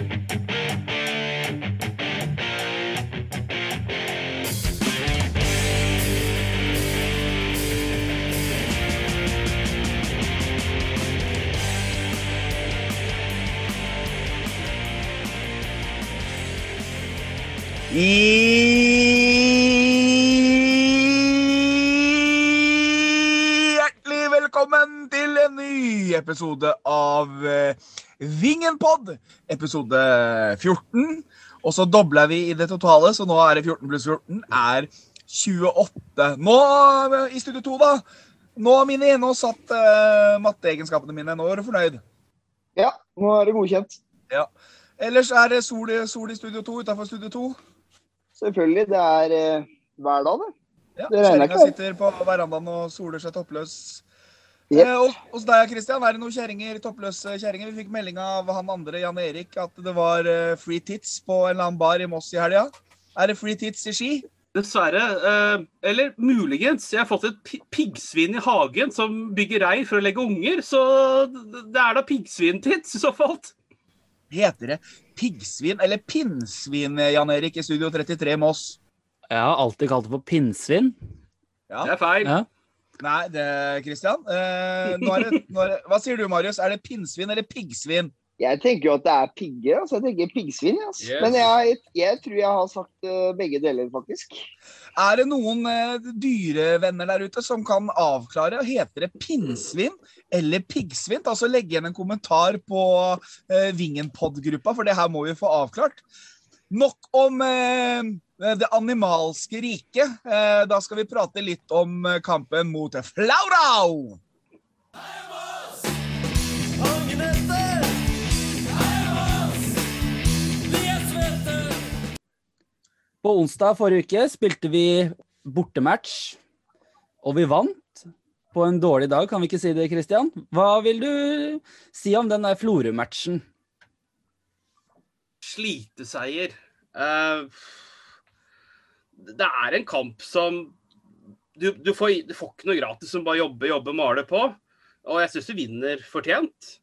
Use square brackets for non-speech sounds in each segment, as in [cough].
Hjertelig velkommen til en ny episode av eh, Vingenpod. Episode 14. Og så dobler vi i det totale, så nå er det 14 pluss 14 er 28. Nå i studio 2, da. Nå, Mini, nå satt uh, matteegenskapene mine. Nå er du fornøyd? Ja, nå er det godkjent. Ja. Ellers er det sol, sol i studio 2 utafor studio 2. Selvfølgelig. Det er uh, hver dag, det. Ja, Kjerringa sitter på verandaen og soler seg toppløs. Jep. Eh, hos deg, Christian, er det noen kjerringer, toppløse kjerringer? Vi fikk melding av han andre, Jan Erik, at det var eh, free tits på en eller annen bar i Moss i helga. Er det free tits i Ski? Dessverre. Eh, eller muligens. Jeg har fått et piggsvin i hagen som bygger reir for å legge unger. Så det er da piggsvintits i så fall. Heter det piggsvin eller pinnsvin, Jan Erik, i Studio 33 Moss? Jeg har alltid kalt det for pinnsvin. Ja. Det er feil. Ja. Nei, det, Christian. Eh, nå er det, nå er det, hva sier du, Marius? Er det pinnsvin eller piggsvin? Jeg tenker jo at det er pigger. altså. Jeg tenker piggsvin. Altså. Yes. Men jeg, jeg tror jeg har sagt eh, begge deler, faktisk. Er det noen eh, dyrevenner der ute som kan avklare? Heter det pinnsvin eller piggsvin? Altså Legg igjen en kommentar på eh, Vingenpod-gruppa, for det her må vi få avklart. Nok om eh, det animalske riket. Eh, da skal vi prate litt om eh, kampen mot Flaurau. På onsdag forrige uke spilte vi bortematch, og vi vant. På en dårlig dag, kan vi ikke si det, Christian? Hva vil du si om den der Florø-matchen? Sliteseier. Eh, det er en kamp som du, du, får, du får ikke noe gratis som bare jobbe, jobbe, male på. Og jeg syns du vinner fortjent.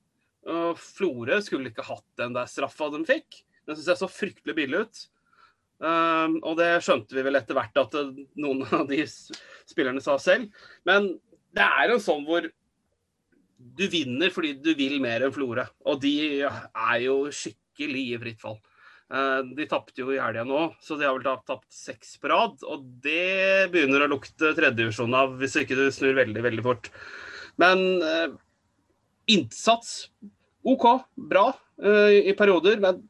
Og Florø skulle ikke hatt den der straffa de fikk. Den syns jeg så fryktelig billig ut. Um, og det skjønte vi vel etter hvert at eh, noen av de spillerne sa selv. Men det er en sånn hvor du vinner fordi du vil mer enn Florø. Og de er jo skikkelig i fritt fall. Eh, De tapte jo i helga nå, så de har vel tapt, seks på rad. Og det begynner å lukte tredjedivisjon av, hvis ikke du snur veldig, veldig fort. Men eh, innsats OK, bra eh, i perioder. Men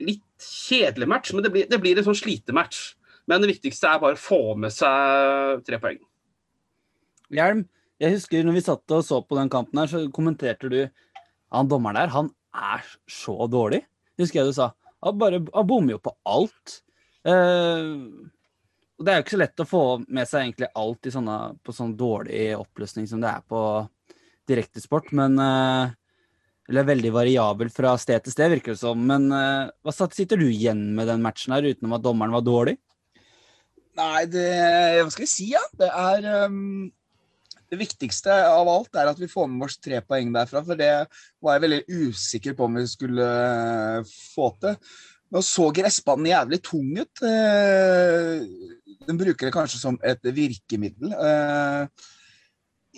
litt kjedelig match. Men det blir, det blir en sånn slitematch. Men det viktigste er bare å få med seg tre poeng. Hjelm, jeg husker når vi satt og så på den kampen her, så kommenterte du Han dommeren der, han er så dårlig. Husker jeg du sa. Han bare han bommer jo på alt. Uh, og det er jo ikke så lett å få med seg egentlig alt sånne, på sånn dårlig oppløsning som det er på direktesport, men uh, Eller veldig variabel fra sted til sted, virker det som. Men uh, hva sitter du igjen med den matchen her, utenom at dommeren var dårlig? Nei, det Hva skal jeg si, ja? Det er um, Det viktigste av alt er at vi får med oss tre poeng derfra. For det var jeg veldig usikker på om vi skulle eh, få til. Nå så gressbanen jævlig tung ut. Eh, Den bruker det kanskje som et virkemiddel. Eh,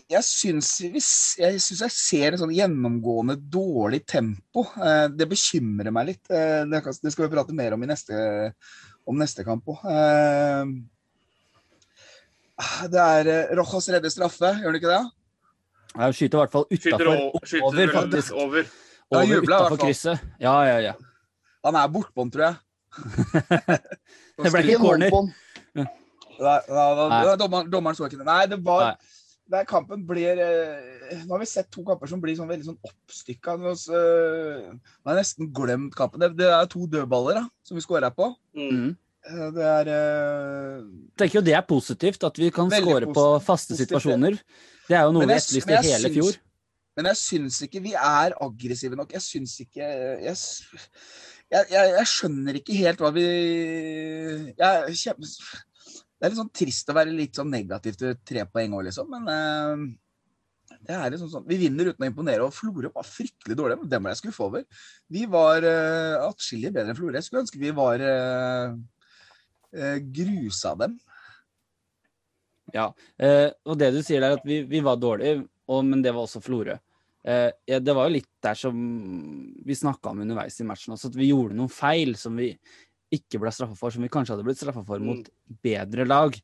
Jeg syns, jeg jeg ser en sånn gjennomgående dårlig tempo. Det bekymrer meg litt. Det skal vi prate mer om neste, om neste kamp òg. Det er eh, Rojas redder straffe, gjør han ikke det? Han skyter i hvert fall utafor. Over, faktisk. over. Over jubler i hvert utafor krysset. Ja, ja, ja. [laughs] Han er bortbånd, tror jeg. [laughs] Det ble ikke corner. Nei, dommeren, dommeren så ikke det. Nei, det var Nei. der kampen blir eh, Nå har vi sett to kamper som blir sånn veldig sånn oppstykka. Nå så, eh, har jeg nesten glemt kampen. Det, det er to dødballer da, som vi skåra på. Mm. Eh, Det er eh, Jeg tenker jo det er positivt, at vi kan score på faste Positivt, situasjoner. Det er jo noe vi etterlyste hele syns- fjor. Men jeg syns ikke vi er aggressive nok. Jeg syns ikke Jeg, jeg, jeg, skjønner ikke helt hva vi jeg, kjem- Det er litt sånn trist å være litt sånn negativ til tre poeng òg, liksom. Men eh, Det er liksom sånn, Vi vinner uten å imponere, og Florø var fryktelig dårlig. Det må jeg skuffe over. Vi var uh, atskillig bedre enn Florø. Jeg skulle ønske vi var uh, grusa dem. Ja, eh, og det du sier der, at vi, vi var dårlige, og, men det var også Florø. Eh, ja, det var jo litt der som vi snakka om underveis i matchen også, at vi gjorde noen feil som vi ikke ble straffa for, som vi kanskje hadde blitt straffa for mot bedre lag.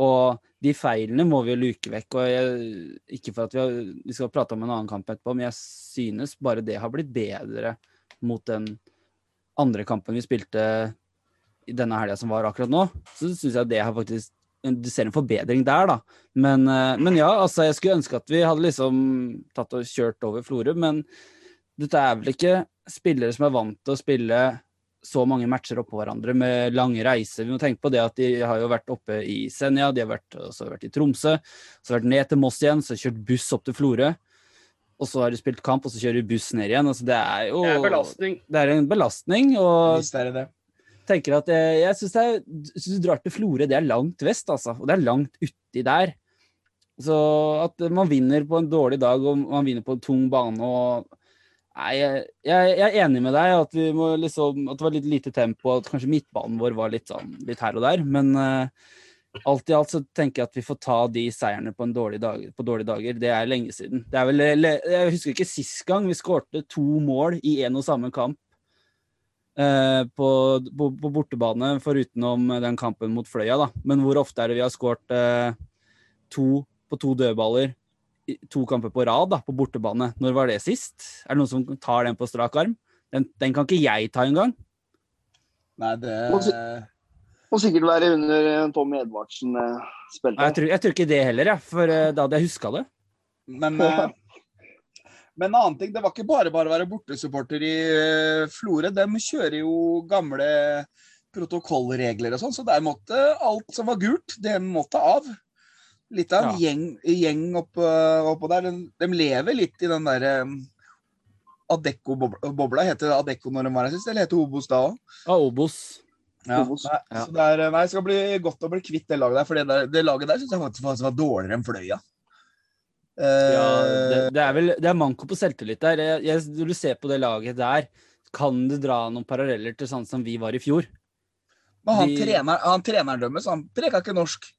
Og de feilene må vi jo luke vekk. og jeg, Ikke for at vi, har, vi skal prate om en annen kamp etterpå, men jeg synes bare det har blitt bedre mot den andre kampen vi spilte i denne helga som var akkurat nå. Så syns jeg det har faktisk du ser en forbedring der, da. Men, eh, men, ja, altså, jeg skulle ønske at vi hadde liksom tatt og kjørt over Florø, men dette er vel ikke spillere som er vant til å spille så mange matcher oppå hverandre med lange reiser. Vi må tenke på det at de har jo vært oppe i Senja, de har vært, også vært i Tromsø, så har vært ned til Moss igjen, så har kjørt buss opp til Florø. Og så har de spilt kamp, og så kjører de buss ned igjen. Altså, det er jo Det er belastning. Det er en belastning, og Visst er det det. Tenker at jeg, jeg syns du drar til Florø, det er langt vest, altså. Og det er langt uti der. Så at man vinner på en dårlig dag, og man vinner på en tung bane og Nei, jeg, jeg, er enig med deg at, liksom, at det var litt lite tempo, at kanskje midtbanen vår var litt sånn litt her og der. Men uh, alt i alt så tenker jeg at vi får ta de seierne på, dårlig dag, på dårlige dager. Det er lenge siden. Er vel, jeg husker ikke sist gang vi skårte to mål i en og samme kamp. Uh, på, på, på, bortebane, forutenom den kampen mot Fløya, da. Men hvor ofte er det vi har skåret uh, to på to dødballer to kamper på rad da, på bortebane. Når var det sist? Er det noen som tar den på strak arm? Den, den kan ikke jeg ta engang. Nei, det Må sikkert være under Tommy Edvardsen eh, spilte. Jeg, tror- jeg tror ikke det heller, jeg, for eh, da hadde jeg huska det. Men, eh, [laughs] men en annen ting, det var ikke bare bare å være bortesupporter i eh, Florø. De kjører jo gamle protokollregler og sånn, så der måtte alt som var gult, det måtte av. Litt av en gjeng, gjeng oppå, opp der. De, de lever litt i den derre Adecco-bobla. Heter det Adecco når de var her sist, eller heter Obos da òg? Ja, Obos. Ja, Obos. nei, Ja. Så det, er, nei, det skal bli godt å bli kvitt det laget der, for det, der, det laget der syns jeg faktisk var dårligere enn Fløya. Eh, Ja, det, det er vel det er manko på selvtillit der. Jeg, jeg, når du ser på det laget der, kan du dra noen paralleller til sånn som vi var i fjor? men han, de- trener, han treneren deres, han preka ikke norsk.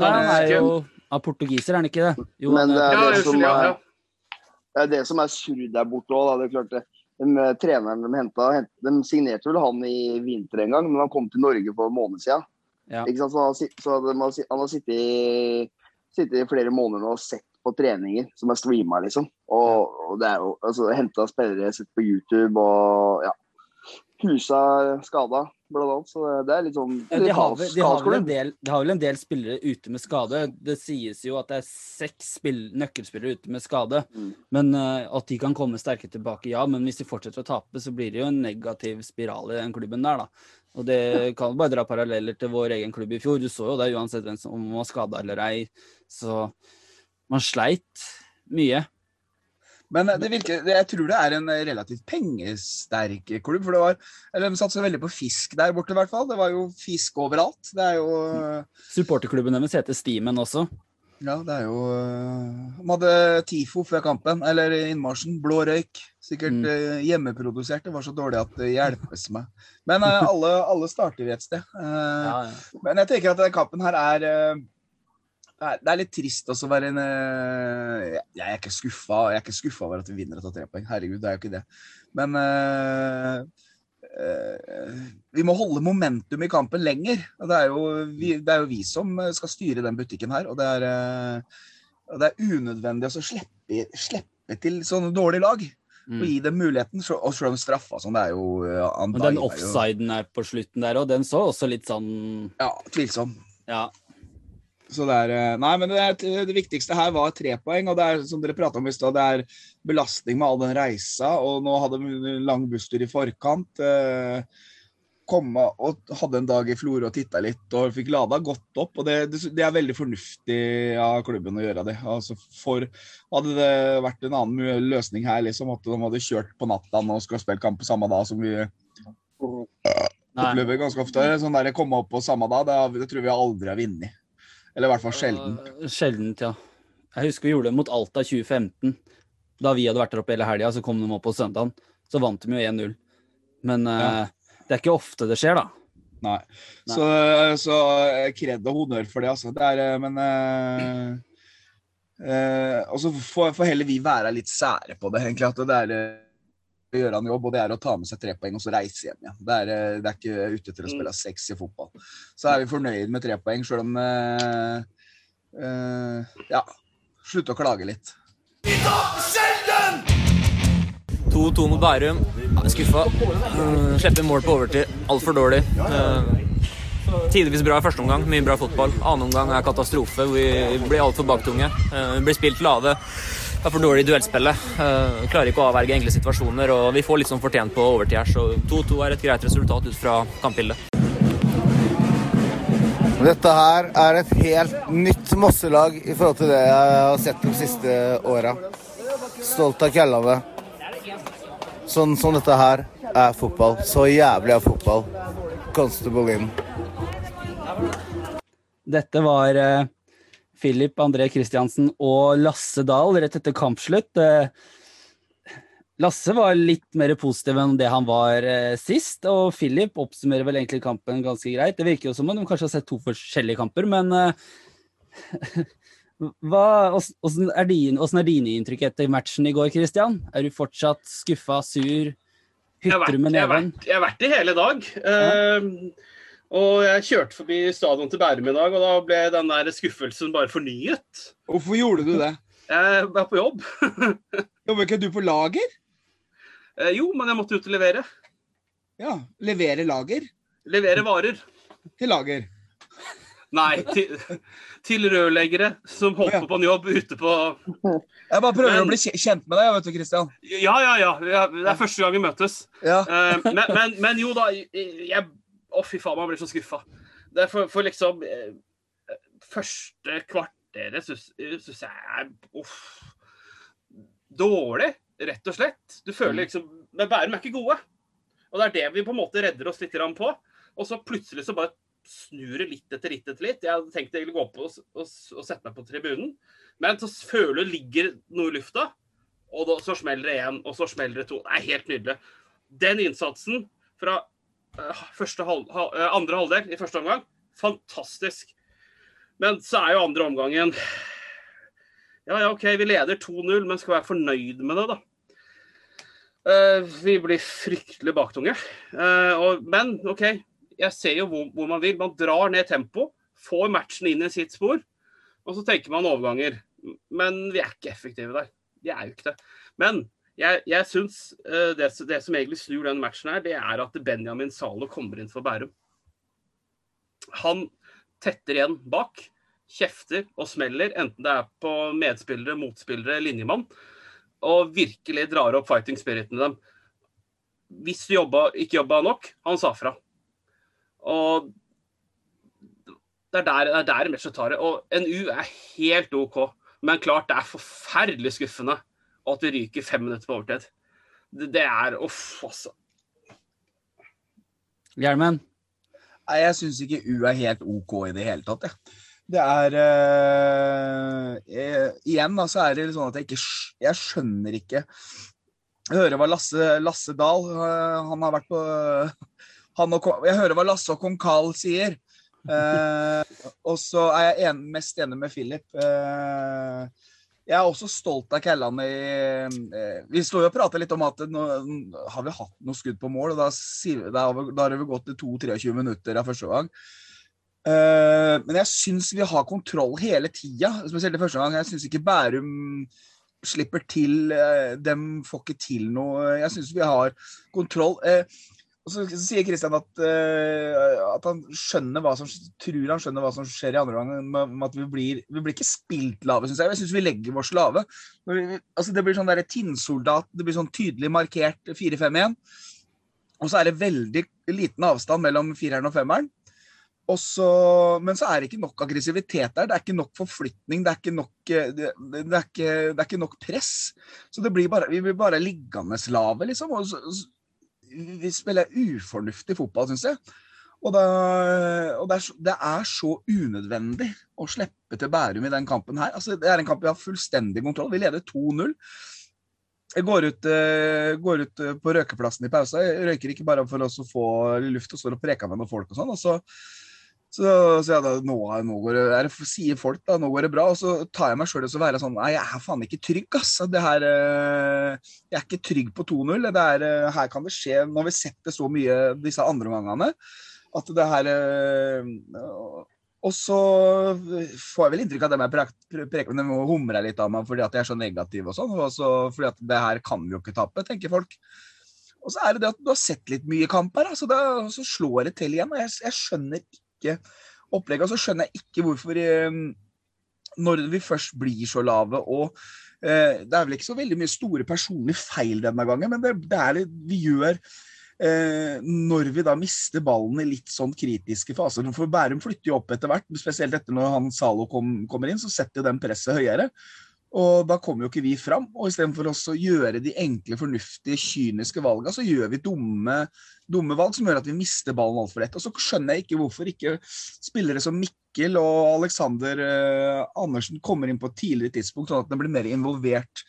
Nei, han er jo av portugiser, er han ikke det? Jo, Men det er, Ja, det som er, ja. det er det som er surr der borte òg. Det er klart det. Eh, treneren de henta, de signerte vel han i vinter en gang, men han kom til Norge for en måned siden. Ja. Ikke sant? Så, han, har så de han har sittet i, sittet i flere måneder nå og sett på treninger som er streama, liksom. Og, og det er jo altså, henta spillere, sett på YouTube og ja. Husa skada, blant annet. Så det er litt sånn Ja, de, har de, har del, de har vel en del spillere ute med skade. Det sies jo at det er seks spill, nøkkelspillere ute med skade. Mm. Men uh, At de kan komme sterke tilbake, ja. Men hvis de fortsetter å tape, så blir det jo en negativ spiral i den klubben der, da. Og det kan bare dra paralleller til vår egen klubb i fjor. Du så jo det uansett hvem som om man var skada eller ei. Så man sleit mye. Men det virker, jeg tror det er en relativt pengesterk klubb. for det var, eller De satser veldig på fisk der borte, i hvert fall. Det var jo fisk overalt. Det er jo Supporterklubben deres heter Steamen også. Ja, det er jo De hadde TIFO før kampen, eller innmarsjen. Blå røyk. Sikkert Mm. eh, hjemmeprodusert. Det var så dårlig at det hjelpes meg. Men eh, alle, alle starter et sted. Eh, Ja, ja. Men jeg tenker at denne kampen her er eh, det er, det litt trist også å være en eh, Jeg er ikke skuffa Jeg er ikke skuffa over at vi vinner og tar tre poeng. Herregud, det er jo ikke det. Men uh, uh, vi må holde momentum i kampen lenger. Og det, er jo vi, det er jo vi som skal styre den butikken her. Og det er, uh, og det er unødvendig å slippe, slippe til sånne dårlige lag. Og Mm. gi dem muligheten. Og selv om straffa sånn, det er jo Andai, Og den offsiden er på slutten der òg, den så også litt sånn Ja, tvilsom. Ja. Så det er eh, Nei, men det, det viktigste her var tre poeng, og det er som dere prata om i stad, det er belastning med all den reisa, og nå hadde vi lang busstur i forkant. Eh, komme og hadde en dag i Florø og titta litt og fikk lada godt opp. og Det, det, er veldig fornuftig av klubben å gjøre det. Altså for, hadde det vært en annen løsning her, liksom, at de hadde kjørt på natta og skulle spille kamp på samme dag som vi Nei. opplever ganske ofte, sånn der komme opp på samme dag, det, det tror vi aldri har vunnet. Eller i hvert fall sjeldent. Uh, Sjeldent, ja. Jeg husker vi gjorde det mot Alta 2015. Da vi hadde vært der oppe hele helga, så kom de opp på søndagen. Så vant de jo 1-0. Men eh, det er ikke ofte det skjer, da. Nei. Nei. Så, så eh, kred og honnør for det, altså. Det er eh, Men uh, Og så får, får heller vi være litt sære på det, egentlig. At det er gjøre en jobb, og det er å ta med seg tre poeng og så reise hjem igjen. Det er, eh, det er ikke ute til å spille sexy fotball. Så er vi fornøyd med tre poeng, sjøl om uh, uh, Ja. Slutte å klage litt. 2-2 mot Bærum. Skuffa. Uh, Slippe mål på overtid. Altfor dårlig. Uh, tidvis bra i første omgang. Mye bra fotball. Annen omgang er katastrofe. Vi blir altfor baktunge. Uh, vi blir spilt lave. Er for dårlig i duellspillet. Uh, klarer ikke å avverge enkle situasjoner. Og vi får litt sånn fortjent på overtid her, så 2-2 er et greit resultat ut fra kampbildet. Dette her er et helt nytt Mosselag i forhold til det jeg har sett de siste åra. Stolt av Kjellane. Sånn som dette her er fotball. Så jævlig er fotball. Constable in. Dette var Philip André Kristiansen og Lasse Dahl rett etter kampslutt. Eh, Lasse var litt mer positiv enn det han var eh, sist, og Philip oppsummerer vel egentlig kampen ganske greit. Det virker jo som om de kanskje har sett to forskjellige kamper, men eh, [laughs] hva, åssen er, din, hvordan er dine inntrykk etter matchen i går, Kristian? Er du fortsatt skuffa, sur? Hytter du med neven? jeg har vært det hele dag. Ehm, og jeg kjørte forbi stadion til Bærum i dag, og da ble den der skuffelsen bare fornyet. Hvorfor gjorde du det? Jeg var på jobb. [laughs] Jobber ikke du på lager? Eh, jo, men jeg måtte ut og levere. Ja. Levere lager Levere varer. til lager. Nei, til, til rørleggere som holdt på på en jobb ute på Jeg bare prøver Men- å bli kjent med deg, vet du, Christian. Ja, ja, ja. ja det er første gang vi møtes. Ja. Eh, men, men, men jo da, jeg Å, fy faen, man blir så skuffa. Det er for, for liksom eh, Første kvarteret syns jeg er uff, dårlig, rett og slett. Du føler liksom Men Bærum er ikke gode. Og det er det vi på en måte redder oss litt på. Og så plutselig så bare snur det litt etter litt etter litt. Jeg hadde tenkt egentlig gå opp og, og, og sette meg på tribunen, men så føler du ligger noe i lufta. Og da, så smeller det én, og så smeller det to. Det er helt nydelig. Den innsatsen fra halv, eh, andre halvdel i første omgang, fantastisk. Men så er jo andre omgangen Ja, ja, OK, vi leder 2-0, men skal være fornøyd med det, da. Eh, vi blir fryktelig baktunge. Eh, men OK, jeg ser jo hvor, hvor man vil. Man drar ned tempo, får matchen inn i sitt spor, og så tenker man overganger. Men vi er ikke effektive der. Vi er jo ikke det. Men jeg, jeg syns eh, det, det som egentlig snur den matchen her, det er at Benjamin Zalo kommer inn for Bærum. Han tetter igjen bak, kjefter og smeller, enten det er på medspillere, motspillere, linjemann, og virkelig drar opp fighting spiriten i dem. Hvis du jobba, ikke jobba nok, han sa fra. Og det er der, det er der matchet tar det. Og NU er helt OK, men klart det er forferdelig skuffende at det ryker fem minutter på overtid. Det, det er Uff, altså. Hjelmen? Nei, jeg syns ikke U er helt OK i det hele tatt, jeg. Det er uh, jeg, Igjen da, så er det sånn at jeg ikke Jeg skjønner ikke Jeg hører hva Lasse, Lasse Dahl eh, Han har vært på [laughs] han og, Jeg hører hva Lasse og kong Carl sier. Uh, og så er jeg en, mest enig med Philip. Eh, jeg er også stolt av Kellan i eh, Vi står jo og prater litt om at nå har vi hatt noe skudd på mål, og da, har vi- gått til 2-23 minutter av første gang. Eh, men jeg syns vi har kontroll hele tida, spesielt i første gang. Jeg syns ikke Bærum slipper til. De dem får ikke til noe. Jeg syns vi har kontroll. Og så sier Kristian at, uh, at han skjønner hva som tror han skjønner hva som skjer i andre omgang, med, at vi blir, vi blir ikke spilt lave, syns jeg. Jeg syns vi legger oss lave. Altså, det blir sånn der tinnsoldat, det blir sånn tydelig markert 4-5-1. Og så er det veldig liten avstand mellom fireren og femmeren. Og så, men så er det ikke nok aggressivitet der. Det er ikke nok forflytning. Det er ikke nok, eh, det, det er ikke, det er ikke nok press. Så blir bare, vi blir bare liggende lave, liksom. Og så, vi spiller ufornuftig fotball, syns jeg. Og, da, og det, er så, det er så unødvendig å slippe til Bærum i den kampen her. Altså, det er en kamp vi har fullstendig kontroll. Vi leder 2-0. Jeg går ut, eh, går ut eh, på røkeplassen i pausa. Jeg røyker ikke bare for å få luft og står og preker med noen folk og sånn. Og så, så, så ja, da, nå, nå er sier folk da, nå går det bra. Og så tar jeg meg sjøl i å være sånn Nei, jeg er faen ikke trygg, ass. Det her, eh, jeg er ikke trygg på 2-0. Det er, eh, Her kan det skje Nå har vi sett det så mye disse andre gangene at det her eh, Og så får jeg vel inntrykk av at de er preker, de humrer litt av meg fordi at jeg er så negativ og sånn. Og så fordi at det her kan vi jo ikke tape, tenker folk. Og så er det det at du har sett litt mye kamp her, så, så slår det til igjen. og jeg, jeg skjønner ikke opplegget. Og så skjønner jeg ikke hvorfor eh, når vi først blir så lave og eh, Det er vel ikke så veldig mye store personlige feil denne gangen, men det, det er litt, vi gjør eh, når vi da mister ballen i litt sånn kritiske faser. For Bærum flytter jo opp etter hvert, spesielt etter når han Zalo kom, kommer inn, så setter jo den presset høyere. Og da kommer jo ikke vi fram. Og istedenfor å gjøre de enkle, fornuftige, kyniske valgene, så gjør vi dumme, dumme valg som gjør at vi mister ballen altfor lett. Og så skjønner jeg ikke hvorfor ikke spillere som Mikkel og Alexander eh, Andersen kommer inn på et tidligere tidspunkt, sånn at de blir mer involvert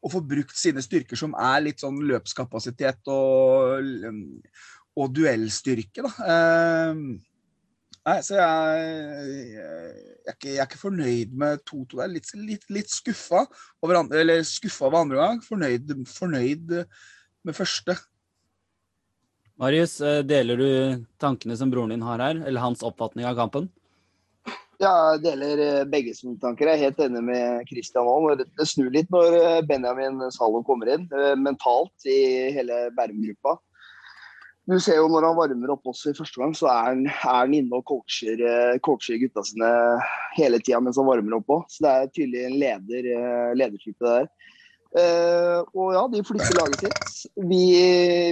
og får brukt sine styrker som er litt sånn løpskapasitet og, og duellstyrke, da. Eh, nei, så jeg, jeg, er ikke, jeg, er ikke, fornøyd med 2-2 der. Litt, litt, litt skuffa over andre, eller skuffa over andre gang. Fornøyd, fornøyd med første. Marius, eh, deler du tankene som broren din har her, eller hans oppfatning av kampen? Ja, jeg deler eh, begge sine tanker. Jeg er helt enig med Christian òg. Det snur litt når eh, Benjamin Salo kommer inn, eh, mentalt i hele Bærum-gruppa. Du ser jo når han varmer opp også i første gang, så er han, er han inne og coacher, coacher gutta sine hele tida mens han varmer opp òg. Så det er tydelig en leder, ledertype der. Uh, og ja, de flytter laget sitt. Vi,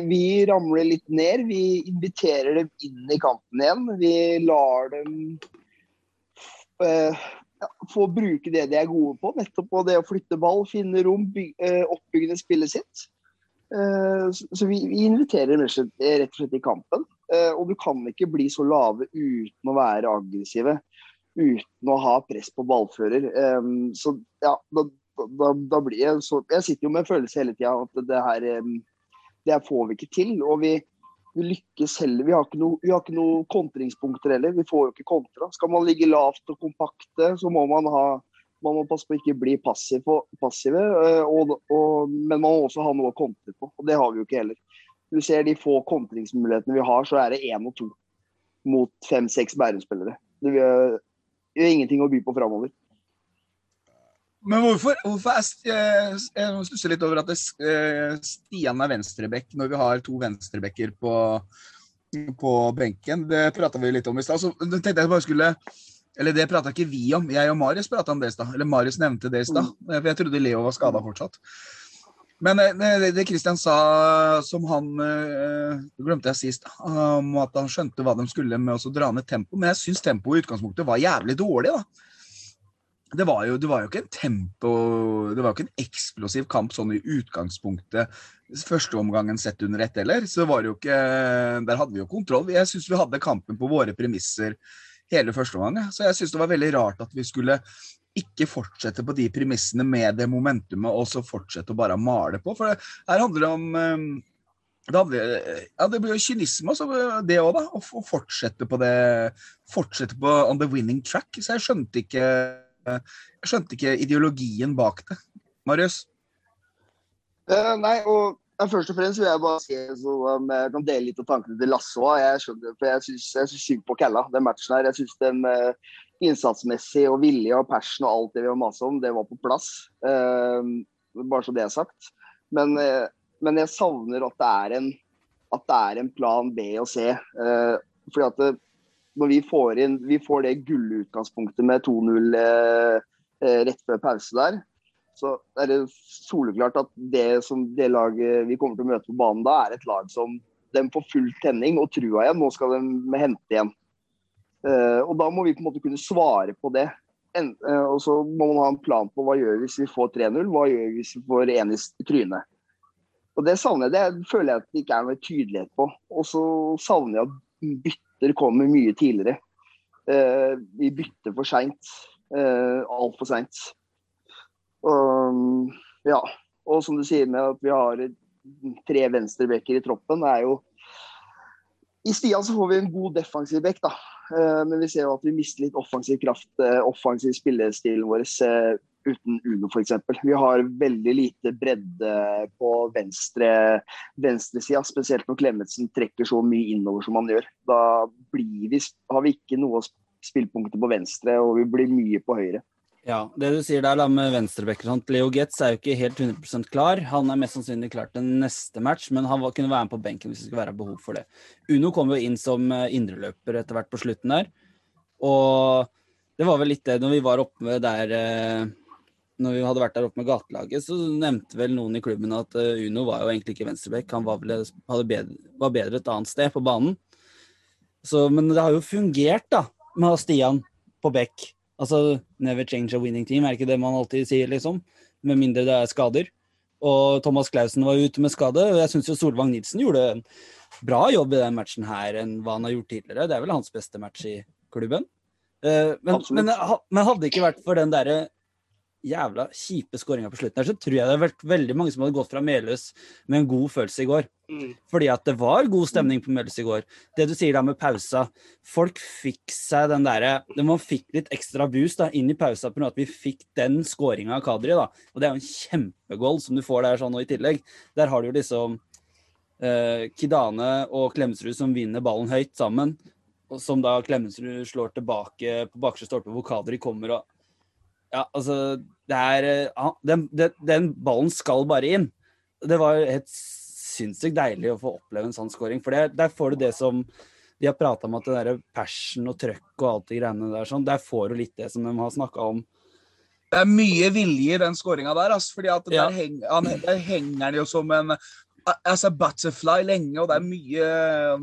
vi, ramler litt ned. Vi inviterer dem inn i kampen igjen. Vi lar dem uh, ja, få bruke det de er gode på. Nettopp på det å flytte ball, finne rom, uh, oppbyggende spillet sitt. Så, så vi, vi, inviterer rett og slett i kampen. Og du kan ikke bli så lave uten å være aggressive. Uten å ha press på ballfører. Så ja, da, da, da, blir jeg så Jeg sitter jo med en følelse hele tida at det her det får vi ikke til. Og vi, vi lykkes heller. Vi har ikke noen noe kontringspunkter heller. Vi får jo ikke kontra. Skal man ligge lavt og kompakte, så må man ha man må passe på å ikke bli passiv, passive, og, og, men man må også ha noe å kontre på. og Det har vi jo ikke heller. Du ser de få kontringsmulighetene vi har, så er det én og to mot fem-seks Bærum-spillere. Det gjør ingenting å by på framover. Men hvorfor, hvorfor er, Jeg stusser litt over at det, Stian er venstrebekk når vi har to venstrebekker på, på benken. Det prata vi litt om i stad. Så tenkte jeg bare skulle Eller det prata ikke vi om. Jeg og Marius prata om det i stad. Eller Marius nevnte det i stad. Mm. For jeg trodde Leo var skada fortsatt. Men det, Kristian Christian sa, som han det glemte jeg sist, om at han skjønte hva de skulle med å dra ned tempo. Men jeg syns tempoet i utgangspunktet var jævlig dårlig. da det var, jo, det var jo ikke en tempo Det var jo ikke en eksplosiv kamp sånn i utgangspunktet Førsteomgangen sett under ett heller. Så var det jo ikke Der hadde vi jo kontroll. Jeg syns vi hadde kampen på våre premisser hele første omgang. Så jeg syns det var veldig rart at vi skulle ikke fortsette på de premissene med det momentumet, og så fortsette å bare male på. For her handler det om ehm, det, handler, ja, det blir jo kynisme, altså, det òg, da. Å fortsette på det Fortsette på on the winning track. Så jeg skjønte ikke jeg skjønte ikke ideologien bak det. Marius? Uh, nei, og uh, Først og fremst vil jeg bare si så, um, jeg kan dele litt av tankene til Lasse òg. Jeg skjønner, for jeg syns synd på Kalla, den matchen her. Jeg syns den uh, innsatsmessig og vilje og passion og alt det vi har masa om, det var på plass. bare så det er sagt. Men, men, jeg savner at det er en, at det er en plan B og C. Uh, fordi at det, når vi får inn vi får det gullutgangspunktet med 2-0 eh, eh, rett før pause der, så er det soleklart at det, som det laget vi kommer til å møte på banen da, er et lag som de får full tenning og trua igjen. Nå skal de hente igjen. Eh, og Da må vi på en måte kunne svare på det. Eh, og så må man ha en plan på hva gjør vi hvis vi får 3-0, hva gjør vi hvis vi får 1 i trynet. Og Det savner jeg, det føler jeg at det ikke er noe tydelighet på. Og så savner jeg at bytter kommer mye tidligere. Eh, vi bytter for seint. Uh, Altfor seint. Og, ja. og som du sier med at vi har tre venstrebekker i troppen, det er jo I Stian så får vi en god defensiv bekk, da. Eh, men vi ser jo at vi mister litt offensiv kraft, eh, offensiv spillestilen vår eh, uten Uno f.eks. Vi har veldig lite bredde på venstre venstresida, spesielt når Klemetsen trekker så mye innover som han gjør. Da vi, har vi ikke noe spillpunkter på venstre, og vi blir mye på høyre. Ja, det du sier der da med venstrebekker. Leo Getz er jo ikke helt 100% klar. Han er mest sannsynlig klar til neste match, men han kunne være med på benken hvis det skulle være behov for det. Uno kom jo inn som eh, indreløper etter hvert på slutten der. Og det var vel litt det når vi var oppe der eh, Når vi hadde vært der oppe med gatelaget, så nevnte vel noen i klubben at eh, Uno var jo egentlig ikke venstrebekk. Han var, vel, bedre, var bedre et annet sted på banen. Så, men det har jo fungert, da, med Stian på bekk. Altså, never change a winning team, er ikke det man alltid sier, liksom? Med mindre det er skader. Og Thomas Clausen var ute med skade, og jeg syns jo Solvang Nilsen gjorde en bra jobb i den matchen her enn hva han har gjort tidligere. Det er vel hans beste match i klubben. Eh, men, men, men hadde det ikke vært for den derre jævla kjipe skåringa på slutten her, så tror jeg det hadde vært veldig mange som hadde gått fra Meløs med en god følelse i går. Mm. Fordi at det var god stemning på Meløs i går. Det du sier da med pausa. Folk fikk seg den derre Man fikk litt ekstra boost da, inn i pausa på at vi fikk den skåringa av Kadri. da. Og det er jo en kjempegoal som du får der sånn og i tillegg. Der har du jo liksom eh, Kidane og Klemetsrud som vinner ballen høyt sammen. Og som da Klemetsrud slår tilbake på bakre stolpe hvor Kadri kommer og Ja, altså Det er eh, den, den, den ballen skal bare inn. Det var helt sinnssykt deilig å få oppleve en sånn scoring. For det, der får du det som de har prata om, at det derre passion og trøkk og alt de greiene der sånn, der får du litt det som de har snakka om. Det er mye vilje i den skåringa der, altså, fordi at Ja. der, heng, han, der henger han jo som en altså butterfly lenge, og det er mye,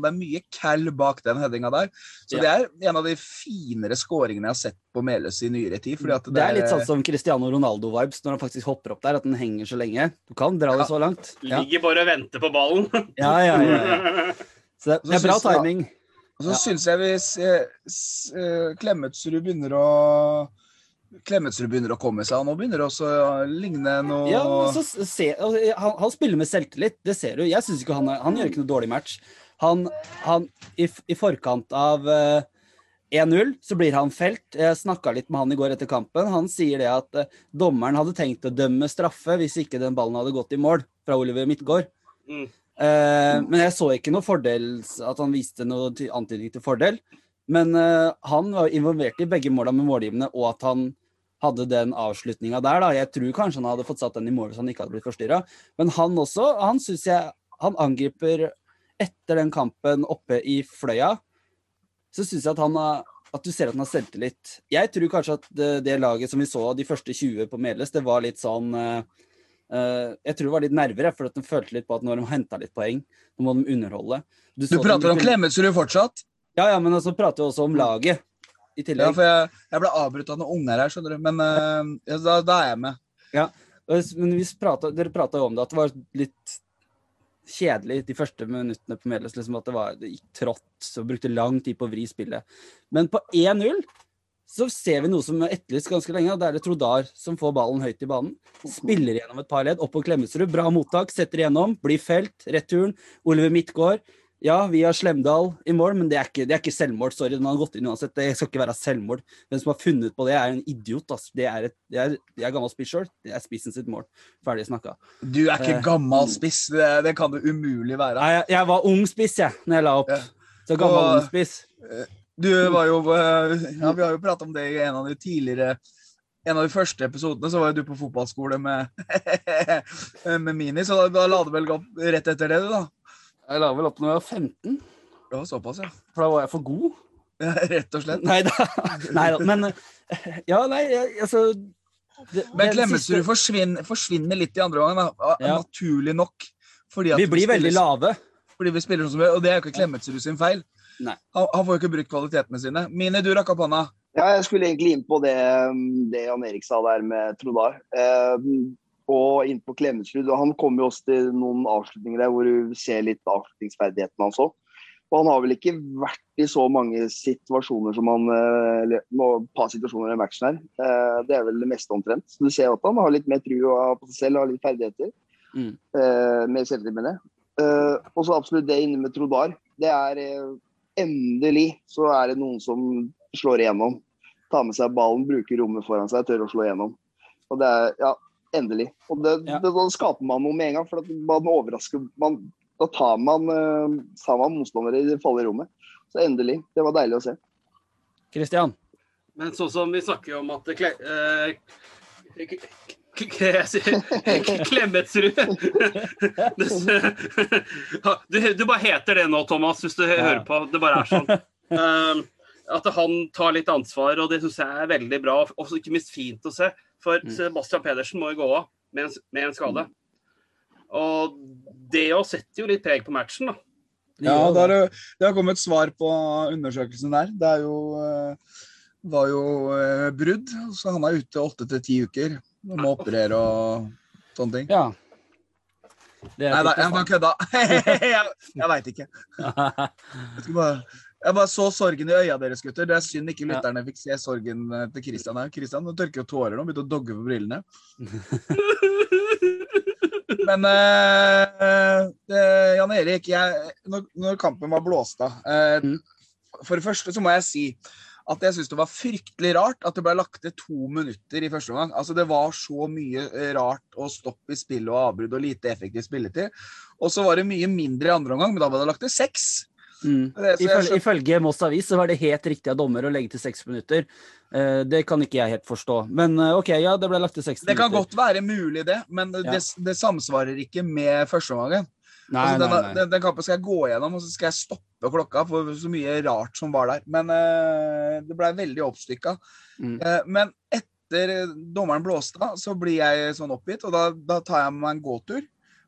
det er mye cal bak den headinga der. Så Ja. det er en av de finere skåringene jeg har sett på Meløs i nyere tid. Fordi at Det er litt sånn som Cristiano Ronaldo-vibes når han faktisk hopper opp der, at den henger så lenge. Du kan dra det så langt. Ja, Ligger bare og venter på ballen. [laughs] ja, ja. ja, ja. Så det, det er bra timing. Og så Ja. syns jeg hvis eh, Klemetsrud begynner å Klemetsrud begynner å komme seg. Nå begynner det også å ligne noe Ja, så se, altså, han, han spiller med selvtillit, det ser du. Jeg synes ikke han, han gjør ikke noe dårlig match. Han, han i, I forkant av uh, 1-0 så blir han felt. Jeg snakka litt med han i går etter kampen. Han sier det at uh, dommeren hadde tenkt å dømme straffe hvis ikke den ballen hadde gått i mål fra Oliver Midtgaard. Mm. Uh, men jeg så ikke noe fordel, at han viste noe ty- antydning til fordel. Men eh, han var involvert i begge måla med målgivende, og at han hadde den avslutninga der. da. Jeg tror kanskje han hadde fått satt den i mål hvis han ikke hadde blitt forstyrra. Men han også, han syns jeg Han angriper etter den kampen oppe i Fløya. Så syns jeg at han har at du ser at han har selvtillit. Jeg tror kanskje at det, det laget som vi så de første 20 på Meløs, det var litt sånn eh, Jeg tror det var litt nerver, for at de følte litt på at når de henta litt poeng, nå må de underholde. Du så dem- prater om Klemetsrud fortsatt? Ja, ja, men altså prater vi også om laget i Ja, for jeg, jeg ble avbrutt av noen unger her, skjønner du. Men uh, da, da er jeg med. Ja, Men vi pratet, dere prata jo om det, at det var litt kjedelig de første minuttene på Medles. Liksom at det, var, det gikk trått og brukte lang tid på å vri spillet. Men på 1-0 så ser vi noe som er etterlyst ganske lenge. og Det er det Trodar som får ballen høyt i banen. Spiller gjennom et par ledd, opp på Klemetsrud. Bra mottak, setter igjennom, blir felt. Returen. Oliver Midtgaard. Ja, vi har Slemdal i mål, men det er ikke, det er ikke selvmål. Sorry, den har gått inn uansett. Det skal ikke være selvmål. Den som har funnet på det, er en idiot. Ass. Det er, et, det er, det er gammel spiss sjøl. Det er spissen sitt mål. Ferdig snakka. Du er ikke Eh. gammel spiss. Det, det kan du umulig være. Nei, jeg, jeg var ung spiss, jeg, når jeg la opp. Ja. Så gammel Og- ung spiss. Du var jo eh, Ja, vi har jo pratet om det i en av de tidligere en av de første episodene så var jo du på fotballskole med, [laughs] med Mini, så da, da la du vel opp rett etter det, du, da? Jeg la vel opp når jeg var 15, Det var såpass, ja. for da var jeg for god. Ja, Rett og slett. Nei da. [laughs] Nei da. Men eh, Ja, nei, altså det- Men Klemetsrud siste- forsvinner, forsvinner litt i andre gangen, da. Ja. naturlig nok. Fordi at Vi blir veldig lave. Fordi vi spiller sånn som vi gjør, og det er jo ikke Klemetsrud sin feil. Nei. Han, han får jo ikke brukt kvalitetene sine. Mini, du rakk opp hånda. Ja, jeg skulle egentlig inn på det, det Jan Erik sa der med Trodar. Eh, og inn på Klemetsrud. Han kommer jo også til noen avslutninger der hvor du ser litt avslutningsferdigheten hans òg. Og han har vel ikke vært i så mange situasjoner som han eh, Eller et par situasjoner i matchen her. Eh, Det er vel det meste omtrent. Så du ser at han har litt mer tru på seg selv og har litt ferdigheter. Mm. Eh, Mer selvtillit, jeg. Eh, Og så absolutt det inne med Trodar. Det er endelig så er det noen som slår igjennom. Tar med seg ballen, bruker rommet foran seg, tør å slå igjennom. Og det er ja, endelig. Og det, Ja. det, da skaper man noe med en gang. For at man overrasker man, Da tar man, eh, tar man motstandere i det falle rommet. Så endelig. Det var deilig å se. Christian. Men sånn som vi snakker om at det kle, eh, Klemetsrud [laughs] du, du bare heter det nå, Thomas, hvis du hører på. Det bare er sånn. Um, [laughs] at han tar litt ansvar, og det syns jeg er veldig bra. Og ikke minst fint å se. For Mm. Sebastian Pedersen må jo gå av med en, med en skade. Og det jo setter jo litt preg på matchen, da. Ja, det har, det har kommet svar på undersøkelsen der. Det er jo, eh, var jo eh, brudd, så han er ute åtte til ti uker. Og må operere og sånne ting. Ja. Det Nei da, jeg bare kødda. [laughs] jeg jeg veit ikke. [laughs] Jeg, skal bare, jeg bare så sorgen i øya deres, gutter. Det er synd ikke lytterne fikk se sorgen eh, til Christian her. Christian tørker jo tårer nå, begynte å dogge på brillene. [laughs] Men eh, eh, Jan Erik, jeg, når, når kampen var blåst av eh, Mm. For det første så må jeg si at jeg syns det var fryktelig rart at det ble lagt til to minutter i første omgang. Altså Det var så mye rart og stopp i spillet og avbrudd og lite effektiv spilletid. Og så var det mye mindre i andre omgang, men da ble det lagt til seks. Mm. Ifølge, ifølge Moss Avis så var det helt riktig av dommer å legge til seks minutter. Uh, det kan ikke jeg helt forstå. Men uh, OK, ja, det ble lagt til seks det kan godt være mulig, det, men Ja. det, det samsvarer ikke med førsteomgangen. Altså, denne- nei. Den, den kampen skal jeg gå gjennom, og så skal jeg stoppe klokka for så mye rart som var der. Men uh, det blei veldig oppstykka. Mm. Men etter dommeren blåste av, så blir jeg sånn oppgitt, og da, da tar jeg meg en gåtur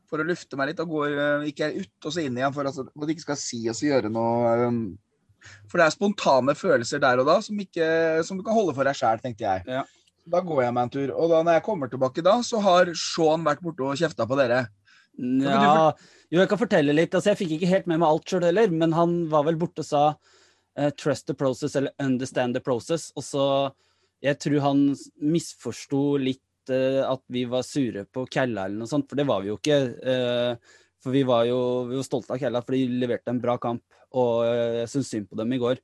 for å lufte meg litt. Og går eh, ikke ut og så inn igjen, for altså, at det ikke skal si oss å gjøre noe eh, For det er spontane følelser der og da som, ikke, som du kan holde for deg sjæl, tenkte jeg. Ja. Da går jeg meg en tur. Og da når jeg kommer tilbake da, så har Sean vært borte og kjefta på dere. Ja, jo, jeg kan fortelle litt. Altså, jeg fikk ikke helt med meg alt sjøl heller, men han var vel borte og sa eh, 'trust the process' eller 'understand the process'. Og så Jeg tror han misforsto litt at vi var sure på Kella eller noe sånt, for det var vi jo ikke. eh, for vi var jo vi var stolte av Kella, for de leverte en bra kamp, og eh, jeg syns synd på dem i går.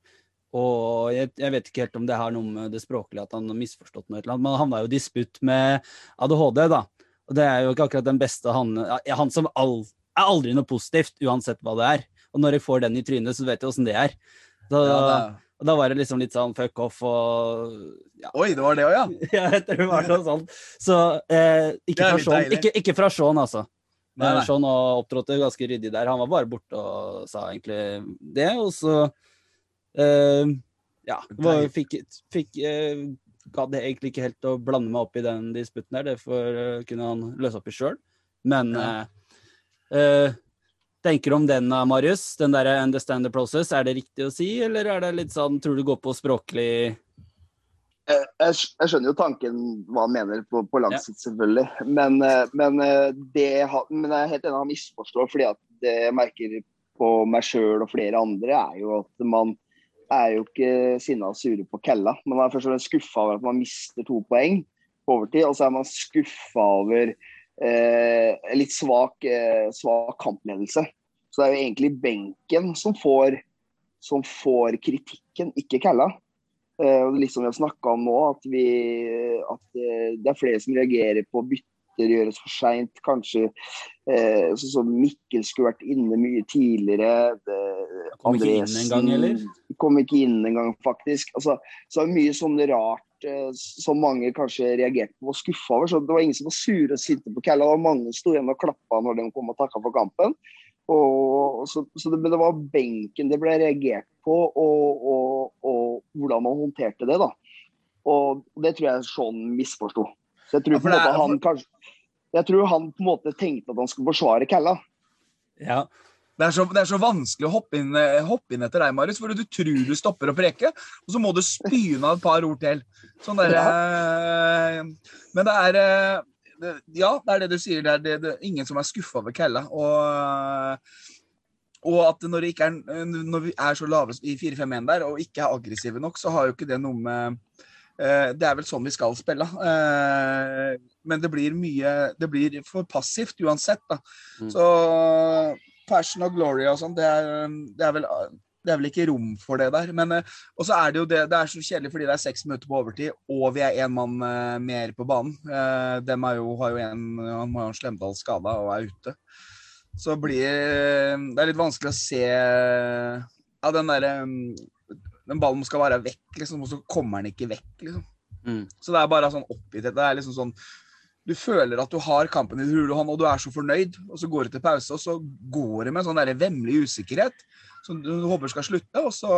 Og jeg, jeg vet ikke helt om det har noe med det språklige at han har misforstått noe, eller annet, men han havna jo i disputt med ADHD, da. Og det er jo ikke akkurat den beste han Han som all, er aldri noe positivt, uansett hva det er. Og når jeg får den i trynet, så vet jeg åssen det er. Da, Ja, og da var det liksom litt sånn fuck off og ja, Oi, det var det òg, ja. [laughs] jeg tror det var noe sånt. Så eh, ikke, fra Sean, ikke, ikke fra Sean, altså. Nei, nei. Eh, Sean opptrådte ganske ryddig der. Han var bare borte og sa egentlig det, og så eh, Ja. Var, fikk, fikk eh, Gadd egentlig ikke helt å blande meg opp i den disputten der, det får, uh, kunne han løse opp i sjøl. Men Ja. eh, eh, tenker om den, eh, Marius? Den der 'understand the process', er det riktig å si, eller er det litt sånn Tror du går på språklig Jeg, jeg skjønner jo tanken hva han mener på, på lang sikt, selvfølgelig. Men, eh, men, eh, det, men jeg er helt enig, han misforstår. fordi at det jeg merker på meg sjøl og flere andre, er jo at man er jo ikke sinna og sure på Kella. Man er først og fremst skuffa over at man mister to poeng på overtid, og så er man skuffa over eh, litt svak, eh, svak kampledelse. Så det er jo egentlig benken som får, som får kritikken, ikke Kella. Eh, og det er litt som vi har snakka om nå, at, vi, at eh, det er flere som reagerer på bytter gjøres for seint. Kanskje eh, sånn som Mikkel skulle vært inne mye tidligere. Det, Kom ikke inn en gang, eller? Kom ikke inn en gang, faktisk. Altså, så er det mye sånn rart som mange kanskje reagerte på og skuffa over. Så det var ingen som var sure og sinte på Kalla. Mange sto igjen og klappa når de kom og takka for kampen. Og, så, så det, det var benken det ble reagert på, og, og, og hvordan man håndterte det. da. Og det tror jeg Sean misforsto. Så jeg tror, Ja, på en måte han kanskje jeg tror han på en måte tenkte at han skulle forsvare Kalla. Ja. Det er, så, det er så vanskelig å hoppe inn, eh, hoppe inn etter deg, Marius, for du tror du stopper å preke, og så må du spyne av et par ord til. Sånn der, eh, men det er eh, det, Ja, det er det du sier. Det er, det, det er ingen som er skuffa over Kella. Og, Og at når, er, når vi er så lave i 4-5-1 der, og ikke er aggressive nok, så har jo ikke det noe med eh, Det er vel sånn vi skal spille. Eh, men det blir mye Det blir for passivt uansett, da. Mm. Så passion og glory og sånn, det, er- det, vel- det er vel ikke rom for det der. Men eh, og så er det jo det Det er så kjedelig fordi det er seks minutter på overtid, og vi er én mann eh, mer på banen. De dem er jo, har jo en Han har Slemdal skada og er ute. Så blir det er litt vanskelig å se Ja, den derre Den ballen skal være vekk, liksom, og så kommer den ikke vekk, liksom. Mm. Så det er bare sånn oppgitthet. Det er liksom sånn Du føler at du har kampen i hule hånd, og du er så fornøyd, og så går du til pause, og så går det med en sånn vemmelig usikkerhet som du håper skal slutte, og så